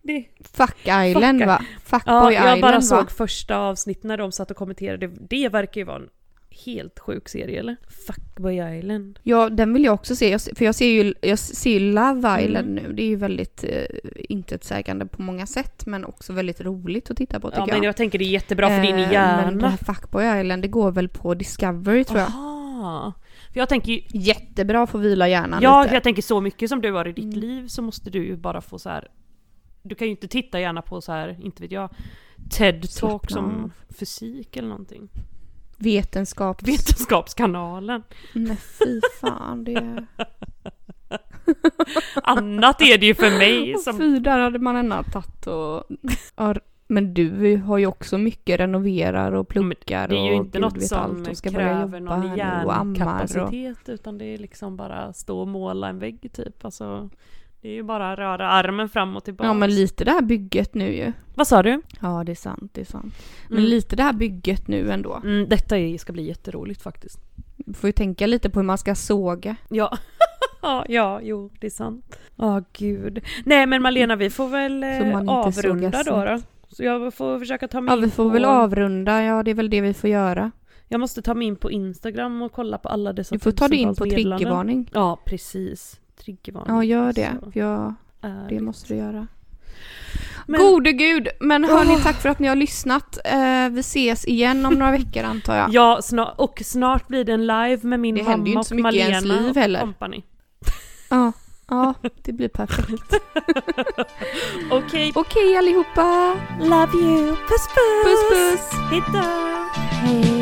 det Fuck Island Fuck- va? Fuckboy ja, jag Island bara va? såg första avsnittet när de satt och kommenterade. Det verkar ju vara en helt sjuk serie eller? Fuckboy Island. Ja, den vill jag också se. Jag, för jag ser ju, jag ser ju Love Mm. Island nu. Det är ju väldigt eh, intetsägande på många sätt men också väldigt roligt att titta på tycker Ja men jag. jag tänker det är jättebra för din Eh, hjärna. Men här Fuckboy Island, det går väl på Discovery tror jag. Aha. För jag tänker ju, Jättebra för att vila hjärnan ja lite. jag tänker så mycket som du har i ditt Mm. liv så måste du ju bara få så här. Du kan ju inte titta gärna på så här, inte vet jag, TED-talk som fysik eller någonting. Vetenskap. Vetenskapskanalen. Nej fy fan det... Annat är det ju för mig som... Fy, där hade man ändå tagit och... Men du har ju också mycket renoverar och pluggar Det är ju och inte gud något vet som allt och kräver någon nu och och... hjärnkapacitet utan det är liksom bara stå och måla en vägg typ. Alltså, det är ju bara röra armen fram och tillbaka. Ja men lite det här bygget nu ju. Vad sa du? Ja det är sant, det är sant. Men Mm. lite det här bygget nu ändå. Mm, detta är, ska bli jätteroligt faktiskt. Du får ju tänka lite på hur man ska såga. Ja. ja, ja, jo, det är sant. Ja, gud. Nej men Malena, vi får väl eh, avrunda då, då. Så jag får försöka ta mig Ja vi får på... väl avrunda, ja det är väl det vi får göra. Jag måste ta mig in på Instagram och kolla på alla dessa Du får ta dig in på triggervarning. Ja, precis. Triggervarning. Ja gör det, Så, jag, det måste du göra. Men- Gode gud! Men hörni, Åh. tack för att ni har lyssnat. Eh, vi ses igen om några veckor antar jag. Ja, snar- och snart blir det en live med min Det mamma ju inte och så mycket i ens Malena liv och heller. company. Ja, ja det blir perfekt. Okej, Okej allihopa! love you. Puss puss! Puss puss! Hejdå! Hej!